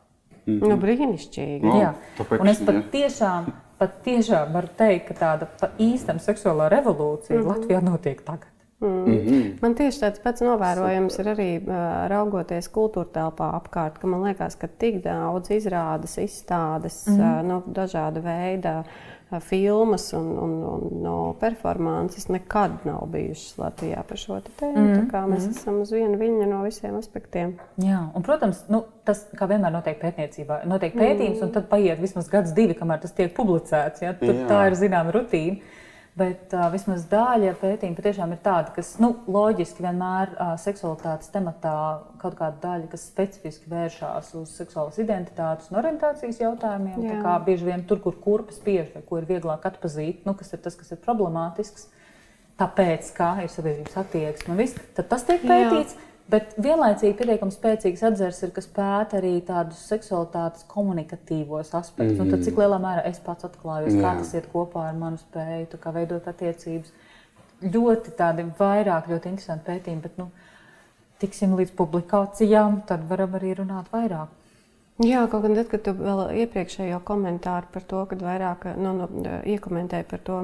Mm -hmm. Nu, brīnišķīgi. No, jā, tāpēc, un es pat tiešām, pat tiešām varu teikt, ka tāda īsta seksuālā revolūcija mm -hmm. Latvijā notiek tagad. Mm. Mm -hmm. Man tieši tāds pats novērojums Super. ir arī uh, raugoties kultūra telpā apkārt, ka man liekas, ka tik daudz izrādes, izstādes, mm -hmm. uh, nu, dažāda veida filmas un, un, un no performances nekad nav bijušas Latvijā par šo tēmu. Mm. Tā kā mēs mm. esam uz viena viļņa no visiem aspektiem. Jā, un, protams, nu, tas, kā vienmēr notiek pētniecībā, notiek pētījums, mm. un tad paiet vismaz gads, divi, kamēr tas tiek publicēts. Ja? Tur, tā ir zināma rutīna. Bet uh, vismaz daļa pētījuma patiešām ir tāda, kas nu, loģiski vienmēr uh, seksualitātes tematā kaut kāda daļa, kas specifiski vēršās uz seksuālas identitātes un orientācijas jautājumiem. Jā. Tā kā bieži vien tur, kur kurpes spiež vai ko ir vieglāk atpazīt, nu, kas ir tas, kas ir problemātisks, tāpēc, kā ir sabiedrības attieksme tad tas tiek pētīts. Jā. Bet vienlaicīgi pietiekami spēcīgs atzars ir, kas pēta arī tādus seksualitātes komunikatīvos aspektus. Mm. Un tad, cik lielā mērā es pats atklājos, Jā. kā tas iet kopā ar manu spēju, kā veidot attiecības. Ļoti tādi vairāk, ļoti interesanti pētījumi, bet nu, tiksim līdz publikācijām, tad varam arī runāt vairāk. Jā, kaut gan tad, kad tu vēl iepriekšējo komentāru par to, kad vairāk nu, nu, iekomentēji par to,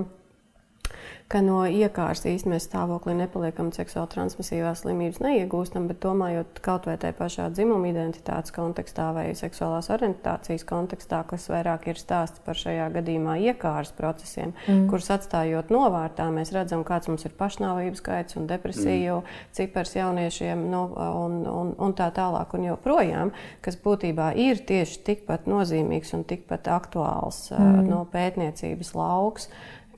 ka no iekārtas īstenībā stāvoklī nepaliekam seksuāli transmisīvās slimības neiegūstam, bet domājot kaut vai tajā pašā dzimuma identitātes kontekstā vai seksuālās orientācijas kontekstā, kas vairāk ir stāsts par šajā gadījumā iekārtas procesiem, mm. kurus atstājot novārtā, mēs redzam, kāds mums ir pašnāvības skaits un depresiju mm. cipars jauniešiem nu, un, un, un tā tālāk un joprojām, kas būtībā ir tieši tikpat nozīmīgs un tikpat aktuāls mm. no pētniecības lauks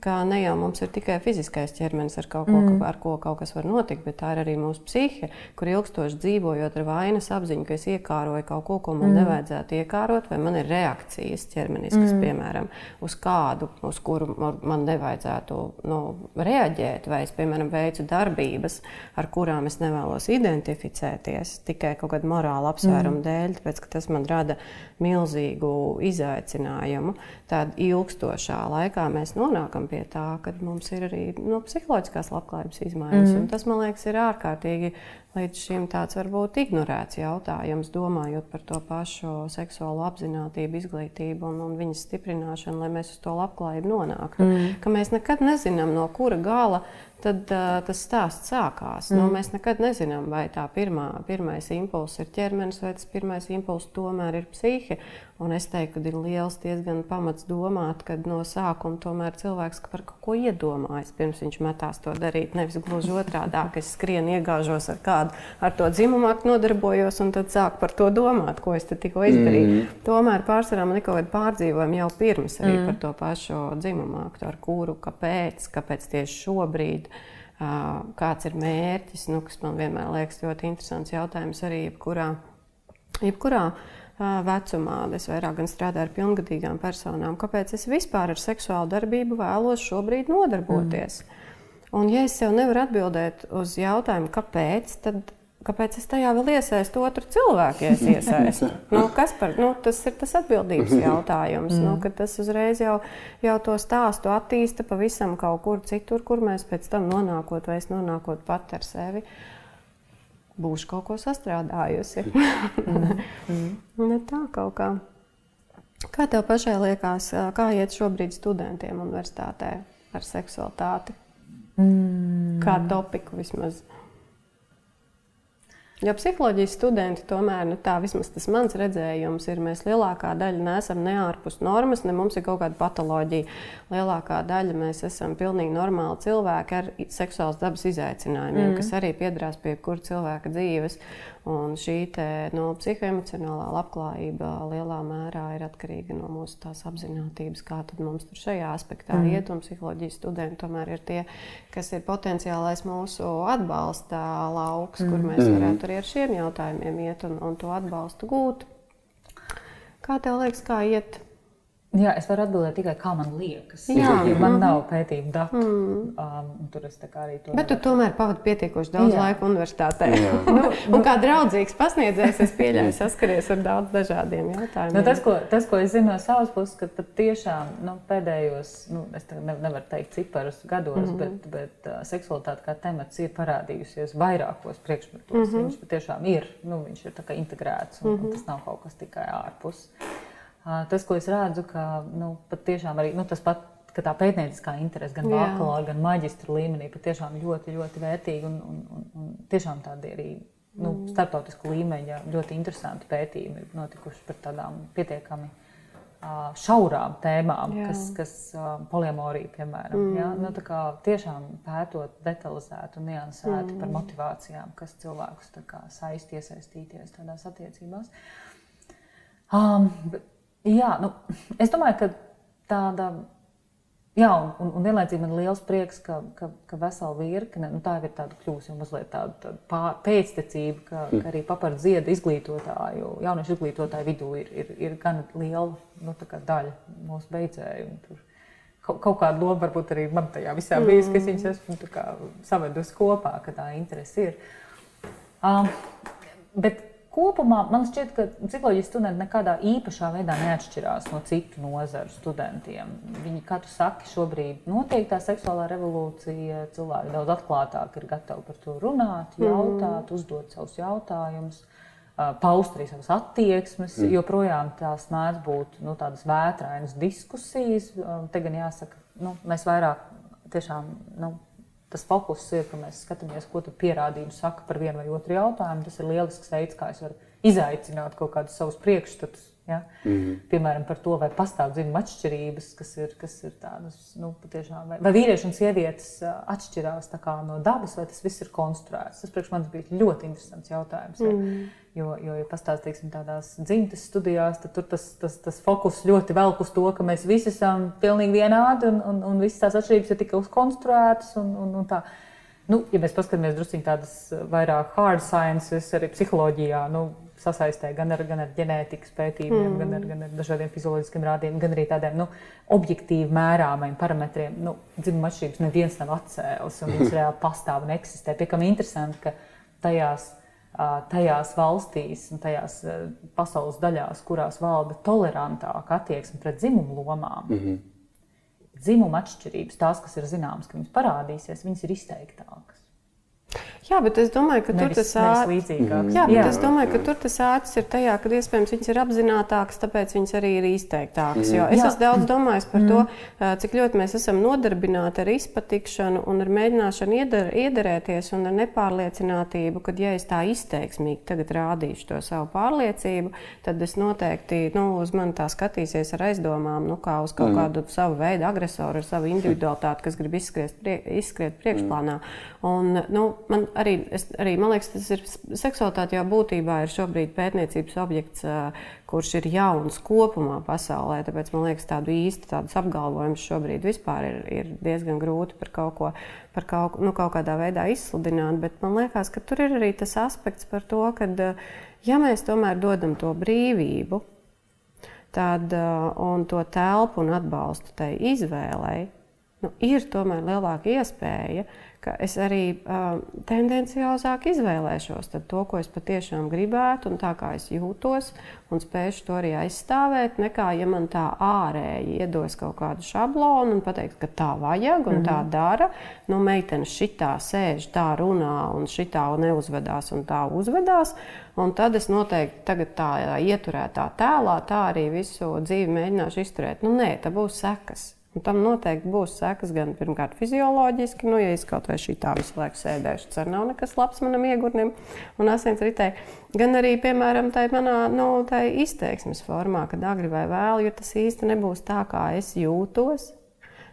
ka ne jau mums ir tikai fiziskais ķermenis, ar, kaut ko, mm. ar ko kaut kas var notikt, bet tā ir arī mūsu psihe, kur ilgstoši dzīvojot ar vainas apziņu, ka es iekāroju kaut ko, ko man mm. nevajadzētu iekārot, vai man ir reakcijas ķermeniskas, mm. piemēram, uz kādu, uz kuru man nevajadzētu nu, reaģēt, vai es, piemēram, veicu darbības, ar kurām es nevēlos identificēties tikai kaut kāda morāla apsvēruma mm. dēļ, tāpēc ka tas man rada milzīgu izaicinājumu. Tad ilgstošā laikā mēs nonākam pie tā, ka mums ir arī nu, psiholoģiskās labklājības izmaiņas. Mm. Tas, man liekas, ir ārkārtīgi līdz šim tāds varbūt ignorēts jautājums, domājot par to pašu seksuālo apziņotību, izglītību un, un viņas stiprināšanu, lai mēs uz to labklājību nonāktu. Mm. Ka mēs nekad nezinām, no kura gala tad uh, tas stāsts sākās. Nu, mm. Nu, mēs nekad nezinām, vai tā pirmā, pirmais impulss ir ķermenis, vai tas pirmais impulss tomēr ir psihe. Un es teiktu, ka ir liels diezgan pamats domāt, ka no sākuma tomēr cilvēks par kaut ko iedomājas, pirms viņš metās to darīt. Nevis gluži otrādi, ka es skrienu, iegāžos ar kādu, ar to dzimumu aktu nodarbojos, un tad sāku par to domāt, ko es tikko izdarīju. Mm. Tomēr pārsvarā man ir kaut kāda pārdzīvojuma jau pirms arī mm. par to pašu dzimumu aktu, ar kuru, kāpēc, kāpēc tieši šobrīd. Kāds ir mērķis, nu, kas man vienmēr liekas ļoti interesants jautājums arī jebkurā, jebkurā vecumā. Es vairāk strādāju ar pilngadīgām personām. Kāpēc es vispār ar seksuālu darbību vēlos šobrīd nodarboties? Mm. Un, ja es sev nevaru atbildēt uz jautājumu, kāpēc, tad kāpēc es tajā vēl iesaistu otru cilvēku, ja es iesaistu? nu, par, nu, tas ir tas atbildības jautājums. Nu, mm. Nu, tas uzreiz jau, jau to stāstu attīsta pavisam kaut kur citur, kur mēs pēc tam nonākot vai es nonākot pat ar sevi. Būšu kaut ko sastrādājusi. mm. tā kaut kā. Kā tev pašai liekas, kā iet šobrīd studentiem universitātē ar seksualitāti? Mm. Kā topiku vismaz? Jo psiholoģijas studenti tomēr, nu, tā vismaz tas mans redzējums ir, mēs lielākā daļa neesam ne ārpus normas, ne mums ir kaut kāda patoloģija. Lielākā daļa mēs esam pilnīgi normāli cilvēki ar seksuālas dabas izaicinājumiem, mm. kas arī piedarās pie kura cilvēka dzīves. Un šī te, no, psihoemocionālā labklājība lielā mērā ir atkarīga no mūsu apziņotības, kā mums tur šajā aspektā mm. iet. Un psiholoģijas studenti tomēr ir tie, kas ir potenciālais mūsu atbalsta lauks, mm. kur mēs mm. varētu arī ar šiem jautājumiem iet un, un to atbalstu gūt. Kā tev liekas, kā iet? Jā, es varu atbildēt tikai kā man liekas. Jā, jo man nav pētījuma datu. Mm. Um, tur es arī to. Bet tu tomēr pavadi pietiekoši daudz jā. laika universitātē. nu, un kā draudzīgs pasniedzējs, es pieļauju, saskaries ar daudz dažādiem jautājumiem. Nu, tas, ko, tas, ko es zinu no savas puses, ka tiešām nu, pēdējos, nu, es ne, nevaru teikt ciparus gados, mm -hmm. bet, bet uh, seksualitāte kā temats ir parādījusies vairākos priekšmetos. Mm -hmm. Viņš patiešām ir, nu, viņš ir integrēts un, mm -hmm. un tas nav kaut kas tikai ārpus. Tas, ko es redzu, ka nu, patiešām arī nu, tas pat. Tā pētnieciskā interese gan bakalaura, gan maģistra līmenī patiešām ļoti, ļoti vērtīga un, un, un, un tiešām tādi arī nu, mm. starptautisku līmeņa ļoti interesanti pētījumi ir notikuši par tādām pietiekami šaurām tēmām, Jā. kas, kas poliamorija, piemēram. Mm. Ja? Nu, tiešām pētot detalizēti un niansēti mm. par motivācijām, kas cilvēkus saist iesaistīties tādās attiecībās. Um, jā, nu, es domāju, ka tāda Jā, un, un vienlaicīgi man ir liels prieks, ka, ka, ka vesela virkne, nu, tā jau ir tāda kļūst, jau mazliet tāda, tāda pār, pēctecība, ka, mm. ka arī papardu ziedu izglītotāju, jauniešu izglītotāju vidū ir, ir, ir gan liela nu, daļa mūsu beidzēju. Tur kaut, kaut kāda loma varbūt arī man tajā visā mm. ka es viņus esmu savedusi kopā, ka tā interese ir. Um, bet kopumā man šķiet, ka psiholoģijas studenti nekādā īpašā veidā neatšķirās no citu nozaru studentiem. Viņi, kā tu saki, šobrīd notiek tā seksuālā revolūcija, cilvēki daudz atklātāk ir gatavi par to runāt, mm. jautāt, mm. uzdot savus jautājumus. Paust arī savas attieksmes, mm. joprojām tās mēdz būt nu, tādas vētrainas diskusijas. Te gan jāsaka, nu, mēs vairāk tiešām nu, tas fokus ir, ka mēs skatāmies, ko pierādījumi saka par vienu vai otru jautājumu. Tas ir lielisks veids, kā es varu izaicināt kaut kādus savus priekšstatus. Ja? Mm -hmm. Piemēram, par to, vai pastāv dzimuma atšķirības, kas ir, kas ir tādas, nu, patiešām, vai, vai vīrieši un sievietes atšķirās no dabas, vai tas viss ir konstruēts. Tas priekš manis bija ļoti interesants jautājums. Ja? Mm -hmm. Jo, jo ja pastāstīsim tādās dzimtas studijās, tad tur tas, tas, tas fokus ļoti velk uz to, ka mēs visi esam pilnīgi vienādi un, un, un visas tās atšķirības ir tikai uzkonstruētas. Un, un, un tā. nu, ja mēs paskatāmies drusku tādas vairāk hard sciences, arī psiholoģijā, nu, sasaistē gan ar, gan ar ģenētikas pētījumiem, mm. gan, ar, gan ar dažādiem fizioloģiskiem rādījumiem, gan arī tādiem nu, objektīvi mērāmiem parametriem. Nu, Dzimuma atšķirības neviens nav atcēlis, un viņas reāli pastāv un eksistē. Piekam interesanti, ka tajās tajās valstīs un tajās pasaules daļās, kurās valda tolerantāka attieksme pret dzimumu lomām, mm -hmm. dzimuma atšķirības, tās, kas ir zināmas, ka viņas parādīsies, viņas ir izteiktākas. Jā, bet es domāju, ka nevis, tur tas ātris ir. Jā, bet jā. es domāju, ka tur tas ātris ir tajā, ka iespējams viņas ir apzinātākas, tāpēc viņas arī ir izteiktākas. Jo es jā. esmu daudz domājis par mm. to, cik ļoti mēs esam nodarbināti ar izpatikšanu un ar mēģināšanu iedar, iederēties un ar nepārliecinātību, ka, ja es tā izteiksmīgi tagad rādīšu to savu pārliecību, tad es noteikti nu, uz mani tā skatīsies ar aizdomām, nu, kā uz kaut mm. kādu savu veidu agresoru, ar savu individualitāti, kas grib izskriet, prie, izskriet priekšplānā. Un, nu, man arī, es, arī man liekas, tas ir seksualitāte jau būtībā ir šobrīd pētniecības objekts, kurš ir jauns kopumā pasaulē. Tāpēc man liekas, tādu īstu tādus apgalvojumus šobrīd vispār ir, ir diezgan grūti par kaut ko, par kaut, nu, kaut kādā veidā izsludināt. Bet man liekas, ka tur ir arī tas aspekts par to, ka ja mēs tomēr dodam to brīvību, tad, un to telpu un atbalstu tai izvēlei, nu, ir tomēr lielāka iespēja, ka es arī uh, tendenciozāk izvēlēšos to, ko es patiešām gribētu, un tā kā es jūtos, un spēšu to arī aizstāvēt, nekā ja man tā ārēji iedos kaut kādu šablonu un pateiks, ka tā vajag un mm -hmm. tā mhm. dara. Nu, meitene šitā sēž, tā runā un šitā neuzvedās un tā uzvedās. Un tad es noteikti tagad tā ieturētā tēlā, tā arī visu dzīvi mēģināšu izturēt. Nu, nē, tā būs sekas. Un tam noteikti būs sekas gan pirmkārt fizioloģiski, nu, ja es kaut vai šī tā visu laiku sēdēšu, tad nav nekas labs manam iegurnim un asinsritei. Gan arī, piemēram, tā manā nu, tā izteiksmes formā, kad agri vai vēl, jo tas īsti nebūs tā, kā es jūtos.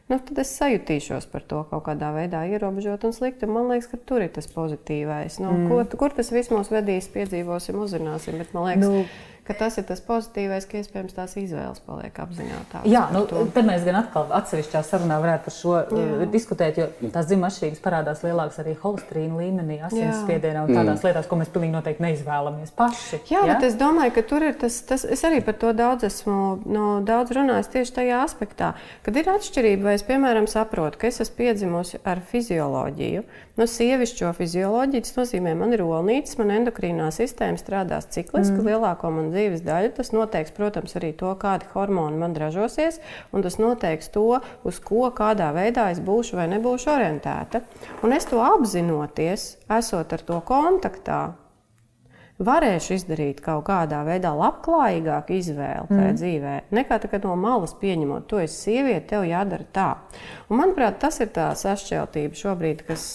Nu, tad es sajutīšos par to kaut kādā veidā ierobežot un slikti. Man liekas, ka tur ir tas pozitīvais. Nu, mm. ko, kur tas viss mūs vedīs, piedzīvosim, uzzināsim. Bet man liekas, nu ka tas ir tas pozitīvais, ka iespējams tās izvēles paliek apzinātākas. Jā, nu, tad mēs gan atkal atsevišķā sarunā varētu par šo Jā. Uh, diskutēt, jo tās dzimuma atšķirības parādās lielākas arī holesterīna līmenī, asinsspiedienā un tādās mm. lietās, ko mēs pilnīgi noteikti neizvēlamies paši. Jā, ja? bet es domāju, ka tur ir tas, tas es arī par to daudz esmu no, daudz runājis tieši tajā aspektā, kad ir atšķirība, vai es, piemēram, saprotu, ka es esmu piedzimusi ar fizioloģiju, no sievišķo fizioloģiju, tas nozīmē, man ir olnītis, man endokrīnā sistēma strādās cikliski mm. lielāko man dzīves daļu. Tas noteiks, protams, arī to, kādi hormoni man ražosies, un tas noteiks to, uz ko kādā veidā es būšu vai nebūšu orientēta. Un es to apzinoties, esot ar to kontaktā, varēšu izdarīt kaut kādā veidā labklājīgāku izvēli tajā mm. dzīvē, nekā tā, no malas pieņemot, to esi sieviete, tev jādara tā. Un, manuprāt, tas ir tā sašķeltība šobrīd, kas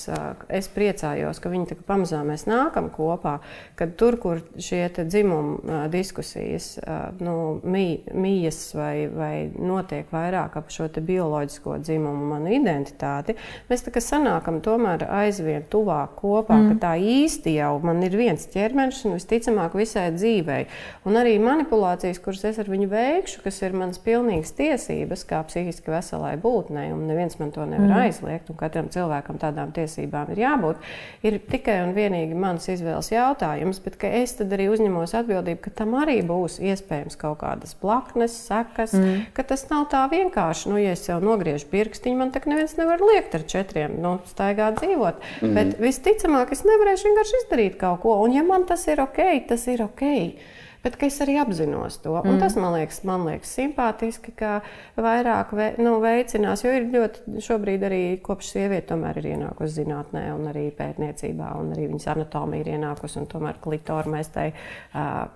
es priecājos, ka viņi pamazām mēs nākam kopā, kad tur, kur šie dzimumu diskusijas nu, mījas vai, vai notiek vairāk ap šo bioloģisko dzimumu, manu identitāti, mēs tā kā sanākam tomēr aizvien tuvāk kopā, mm. ka tā īsti jau man ir viens ķermenis un visticamāk visai dzīvei. Un arī manipulācijas, kuras es ar viņu veikšu, kas ir manas pilnīgas tiesības, kā psihiski veselai būtnei, un neviens man to nevar mm. aizliegt, un katram cilvēkam tādām tiesībām ir jābūt, ir tikai un vienīgi mans izvēles jautājums, bet es tad arī uzņemos atbildību, ka tam arī būs iespējams kaut kādas blaknes, sekas, mm. ka tas nav tā vienkārši. Nu, ja es jau nogriežu pirkstiņu, man tā neviens nevar liekt ar četriem nu, staigāt dzīvot. Mm. Bet visticamāk, es nevarēšu vienkārši izdarīt kaut ko. Un, ja man tas ir ok, tas ir ok. Bet es arī apzinos to. Mm. Tas man liekas, man liekas simpātiski, ka vairāk ve, nu, veicinās. Jo ir ļoti, šobrīd arī kopš sieviete tomēr ir ienākusi zinātnē, un arī pētniecībā, un arī viņas anatomija ir ienākusi. Tomēr klitora mēs tai uh,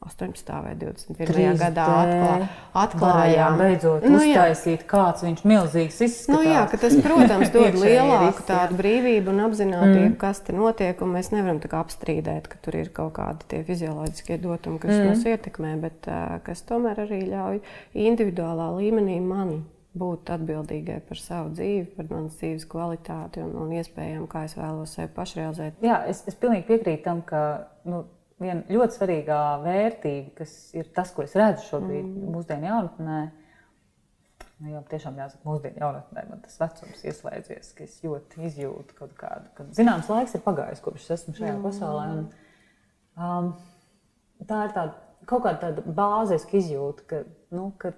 18. vai 21. gadā atklā, atklājām. Beidzot, nu, uztaisīt, kāds viņš milzīgs izskatās. Nu, jā, tas, protams, dod lielāku tādu brīvību un apzinātību, mm. kas te notiek, mēs nevaram apstrīdēt, ka tur ir kaut kādi tie fizioloģiskie dotumi, kas mm. mūs ietekmē, bet kas tomēr arī ļauj individuālā līmenī man būt atbildīgai par savu dzīvi, par manas dzīves kvalitāti un, un iespējām, kā es vēlos sevi pašrealizēt. Jā, es, es pilnīgi piekrītu tam, ka nu, viena ļoti svarīga vērtība, kas ir tas, ko es redzu šobrīd mm. mūsdienu jaunatnē. Nu, jā, tiešām jāsaka, mūsdienu jaunatnē man tas vecums ieslēdzies, ka es ļoti izjūtu kaut kādu, ka zināms laiks ir pagājis, kopš es esmu šajā mm. pasaulē. Un, um, tā ir tāda, kaut kāda tāda bāziska izjūta, ka, nu, ka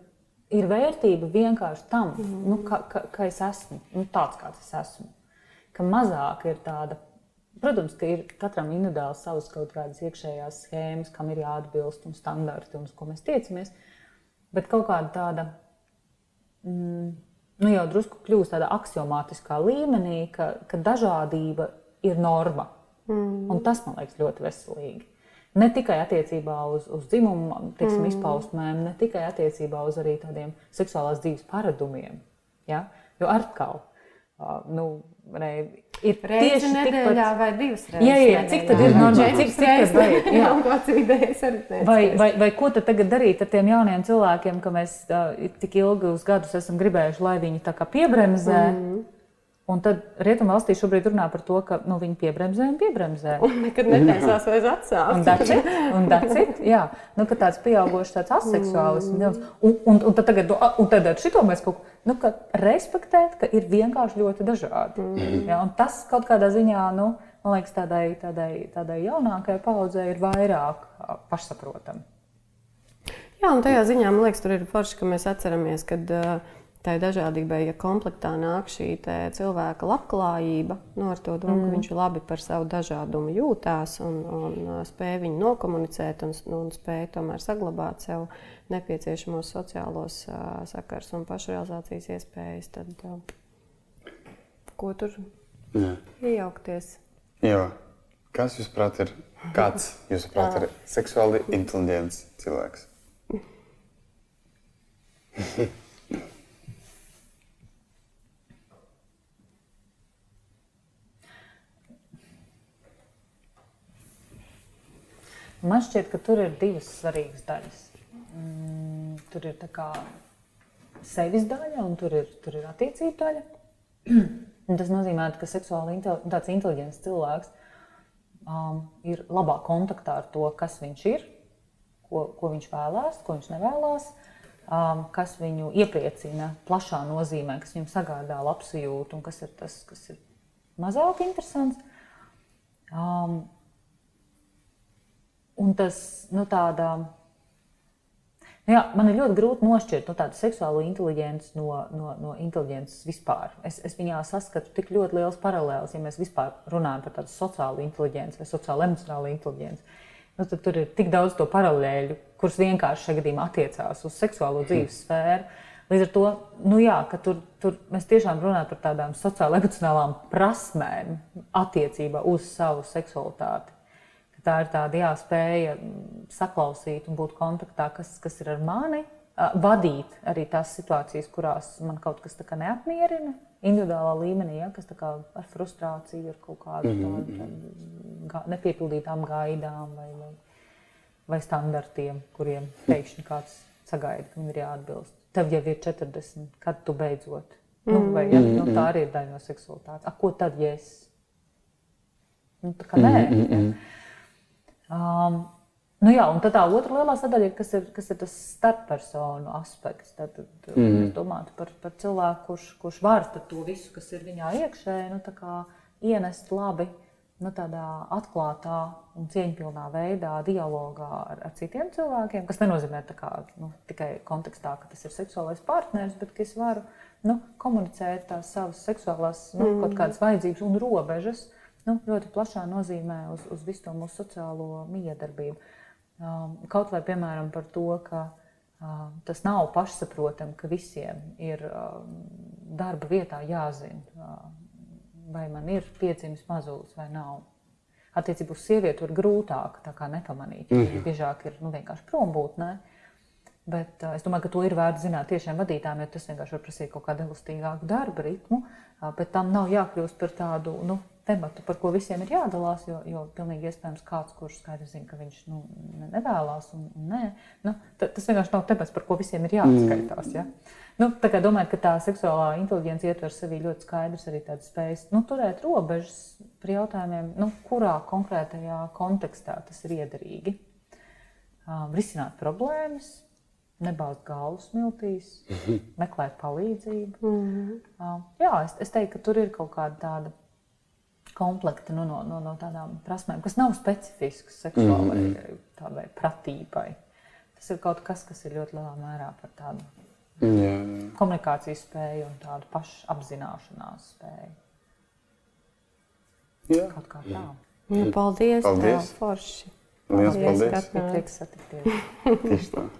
ir vērtība vienkārši tam, mm. nu, ka, ka, ka es esmu nu, tāds, kāds es esmu. Ka mazāk ir tāda Protams, ka ir katram individuāli savas kaut kādas iekšējās schēmas, kam ir jāatbilst un standarti, un uz ko mēs tiecamies. Bet kaut kāda tāda, mm, nu jau drusku kļūst tādā axiomātiskā līmenī, ka, ka dažādība ir norma. Mm. Un tas man liekas ļoti veselīgi. Ne tikai attiecībā uz, uz dzimumu teiksim, mm. izpausmēm, ne tikai attiecībā uz arī tādiem seksuālās dzīves paradumiem. Ja? Jo atkal, nu, ne, ir reizi nedēļā tikpat... vai divas reizes. Jā, jā, cik tad ir normāli? Cik, cik tad vajag? Jā, kāds idejas arī. Vai, vai, vai ko tad tagad darīt ar tiem jauniem cilvēkiem, ka mēs uh, tik ilgi uz gadus esam gribējuši, lai viņi tā kā piebremzē? Mm -hmm. Un tad Rietumvalstī šobrīd runā par to, ka nu, viņi piebremzē un piebremzē. Un nekad netaisās vairs atsākt. Un dacit, un dacit, jā. Nu, ka tāds pieaugošs tāds aseksuālisms. Mm. Un, un, un, tad tagad, un tad ar šito mēs kaut ko, nu, ka respektēt, ka ir vienkārši ļoti dažādi. Mm. Jā, un tas kaut kādā ziņā, nu, man liekas, tādai, tādai, tādai jaunākajai paudzei ir vairāk pašsaprotami. Jā, un tajā ziņā man liekas, tur ir forši, ka mēs atceramies, kad uh, tai dažādībai, ja komplektā nāk šī cilvēka labklājība, nu, ar to domu, mm. ka viņš labi par savu dažādumu jūtās un, un spēj viņu nokomunicēt un, un spēj tomēr saglabāt sev nepieciešamos sociālos uh, sakars un pašrealizācijas iespējas, tad uh, ko tur Jā. iejaukties? Jā. Kas, jūsuprāt, ir, kāds, jūsuprāt, ir seksuāli inteliģents cilvēks? Man šķiet, ka tur ir divas svarīgas daļas. Mm, tur ir sevis daļa un tur ir, tur ir attiecība daļa. Un tas nozīmē, ka seksuāli tāds inteliģents cilvēks um, ir labā kontaktā ar to, kas viņš ir, ko, ko viņš vēlās, ko viņš nevēlas, um, kas viņu iepriecina plašā nozīmē, kas viņam sagādā labsajūtu un kas ir tas, kas ir mazāk interesants. Um, Un tas, nu, tāda, nu, jā, man ir ļoti grūti nošķirt nu, tādu seksuālo inteligenci no, no, no inteligences vispār. Es, es viņā saskatu tik ļoti liels paralēls, ja mēs vispār runājam par tādu sociālu inteligenci vai sociālo emocionālu inteligenci. Nu, tad tur ir tik daudz to paralēļu, kuras vienkārši šajā gadījumā attiecās uz seksuālo dzīves sfēru. Līdz ar to nu jā, tur, tur mēs tiešām runājam par tādām sociālo emocionālām prasmēm attiecībā uz savu seksualitāti Tā ir tāda jāspēja saklausīt un būt kontaktā, kas, kas ir ar mani, vadīt arī tās situācijas, kurās man kaut kas neapmierina. Individuālā līmenī, ja, kas ar frustrāciju, ar kaut kādu mm -hmm. tādu, tādu nepiepildītām gaidām vai, vai, vai standartiem, kuriem pēkšņi kāds sagaida, ka viņam ir jāatbilst. Tev jau ir 40, kad tu beidzot. Mm -hmm. nu, vai, ja, nu, tā arī ir daļa no seksualitātes. A, ko tad, ja es? Nu, tā kā nē. Mm -hmm. ja. Um, Nu jā, un tā otra lielā sadaļa ir, kas ir, kas ir tas starppersonu aspekts. Tad, tad mm. -hmm. domāt par, par cilvēku, kurš, kurš var to visu, kas ir viņā iekšēji, nu, ienest labi, nu, tādā atklātā un cieņpilnā veidā, dialogā ar, ar citiem cilvēkiem. Tas nenozīmē kā, nu, tikai kontekstā, ka tas ir seksuālais partneris, bet ka es varu nu, komunicēt tās savas seksuālās nu, mm. kaut kādas vajadzības un robežas. Nu, ļoti plašā nozīmē uz, uz visu to mūsu sociālo miedarbību. Um, kaut vai piemēram par to, ka um, tas nav pašsaprotami, ka visiem ir um, darba vietā jāzina, vai man ir piedzimis mazulis vai nav. Attiecībā uz sievieti ir grūtāk nepamanīt. Mm -hmm. Biežāk ir nu, vienkārši prombūtnē. Bet uh, es domāju, ka to ir vērts zināt tiešām vadītājiem, jo tas vienkārši var prasīt kaut kādu elastīgāku darba ritmu. Uh, bet tam nav jākļūst par tādu nu, tematu, par ko visiem ir jādalās, jo, jo pilnīgi iespējams kāds, kurš skaidri zina, ka viņš nu, nevēlas un, un nē, nu, tas vienkārši nav temats, par ko visiem ir jāatskaitās. Ja? Nu, domāju, ka tā seksuālā inteligence ietver sevī ļoti skaidrs arī tādas spējas nu, turēt robežas par jautājumiem, nu, kurā konkrētajā kontekstā tas ir iederīgi. Um, risināt problēmas, nebāzt galvu smiltīs, meklēt palīdzību. Mm -hmm. jā, es, es teiktu, ka tur ir kaut kāda tāda komplekta nu, no, no, no tādām prasmēm, kas nav specifiskas seksuālai mm -hmm. pratībai. Tas ir kaut kas, kas ir ļoti lielā mērā par tādu jā, jā. komunikācijas spēju un tādu pašapzināšanās spēju. Jā. Kaut kā tā. Jā. Paldies, paldies. Tev, forši. Lielas paldies. paldies. Prieks satikties. Tieši tā.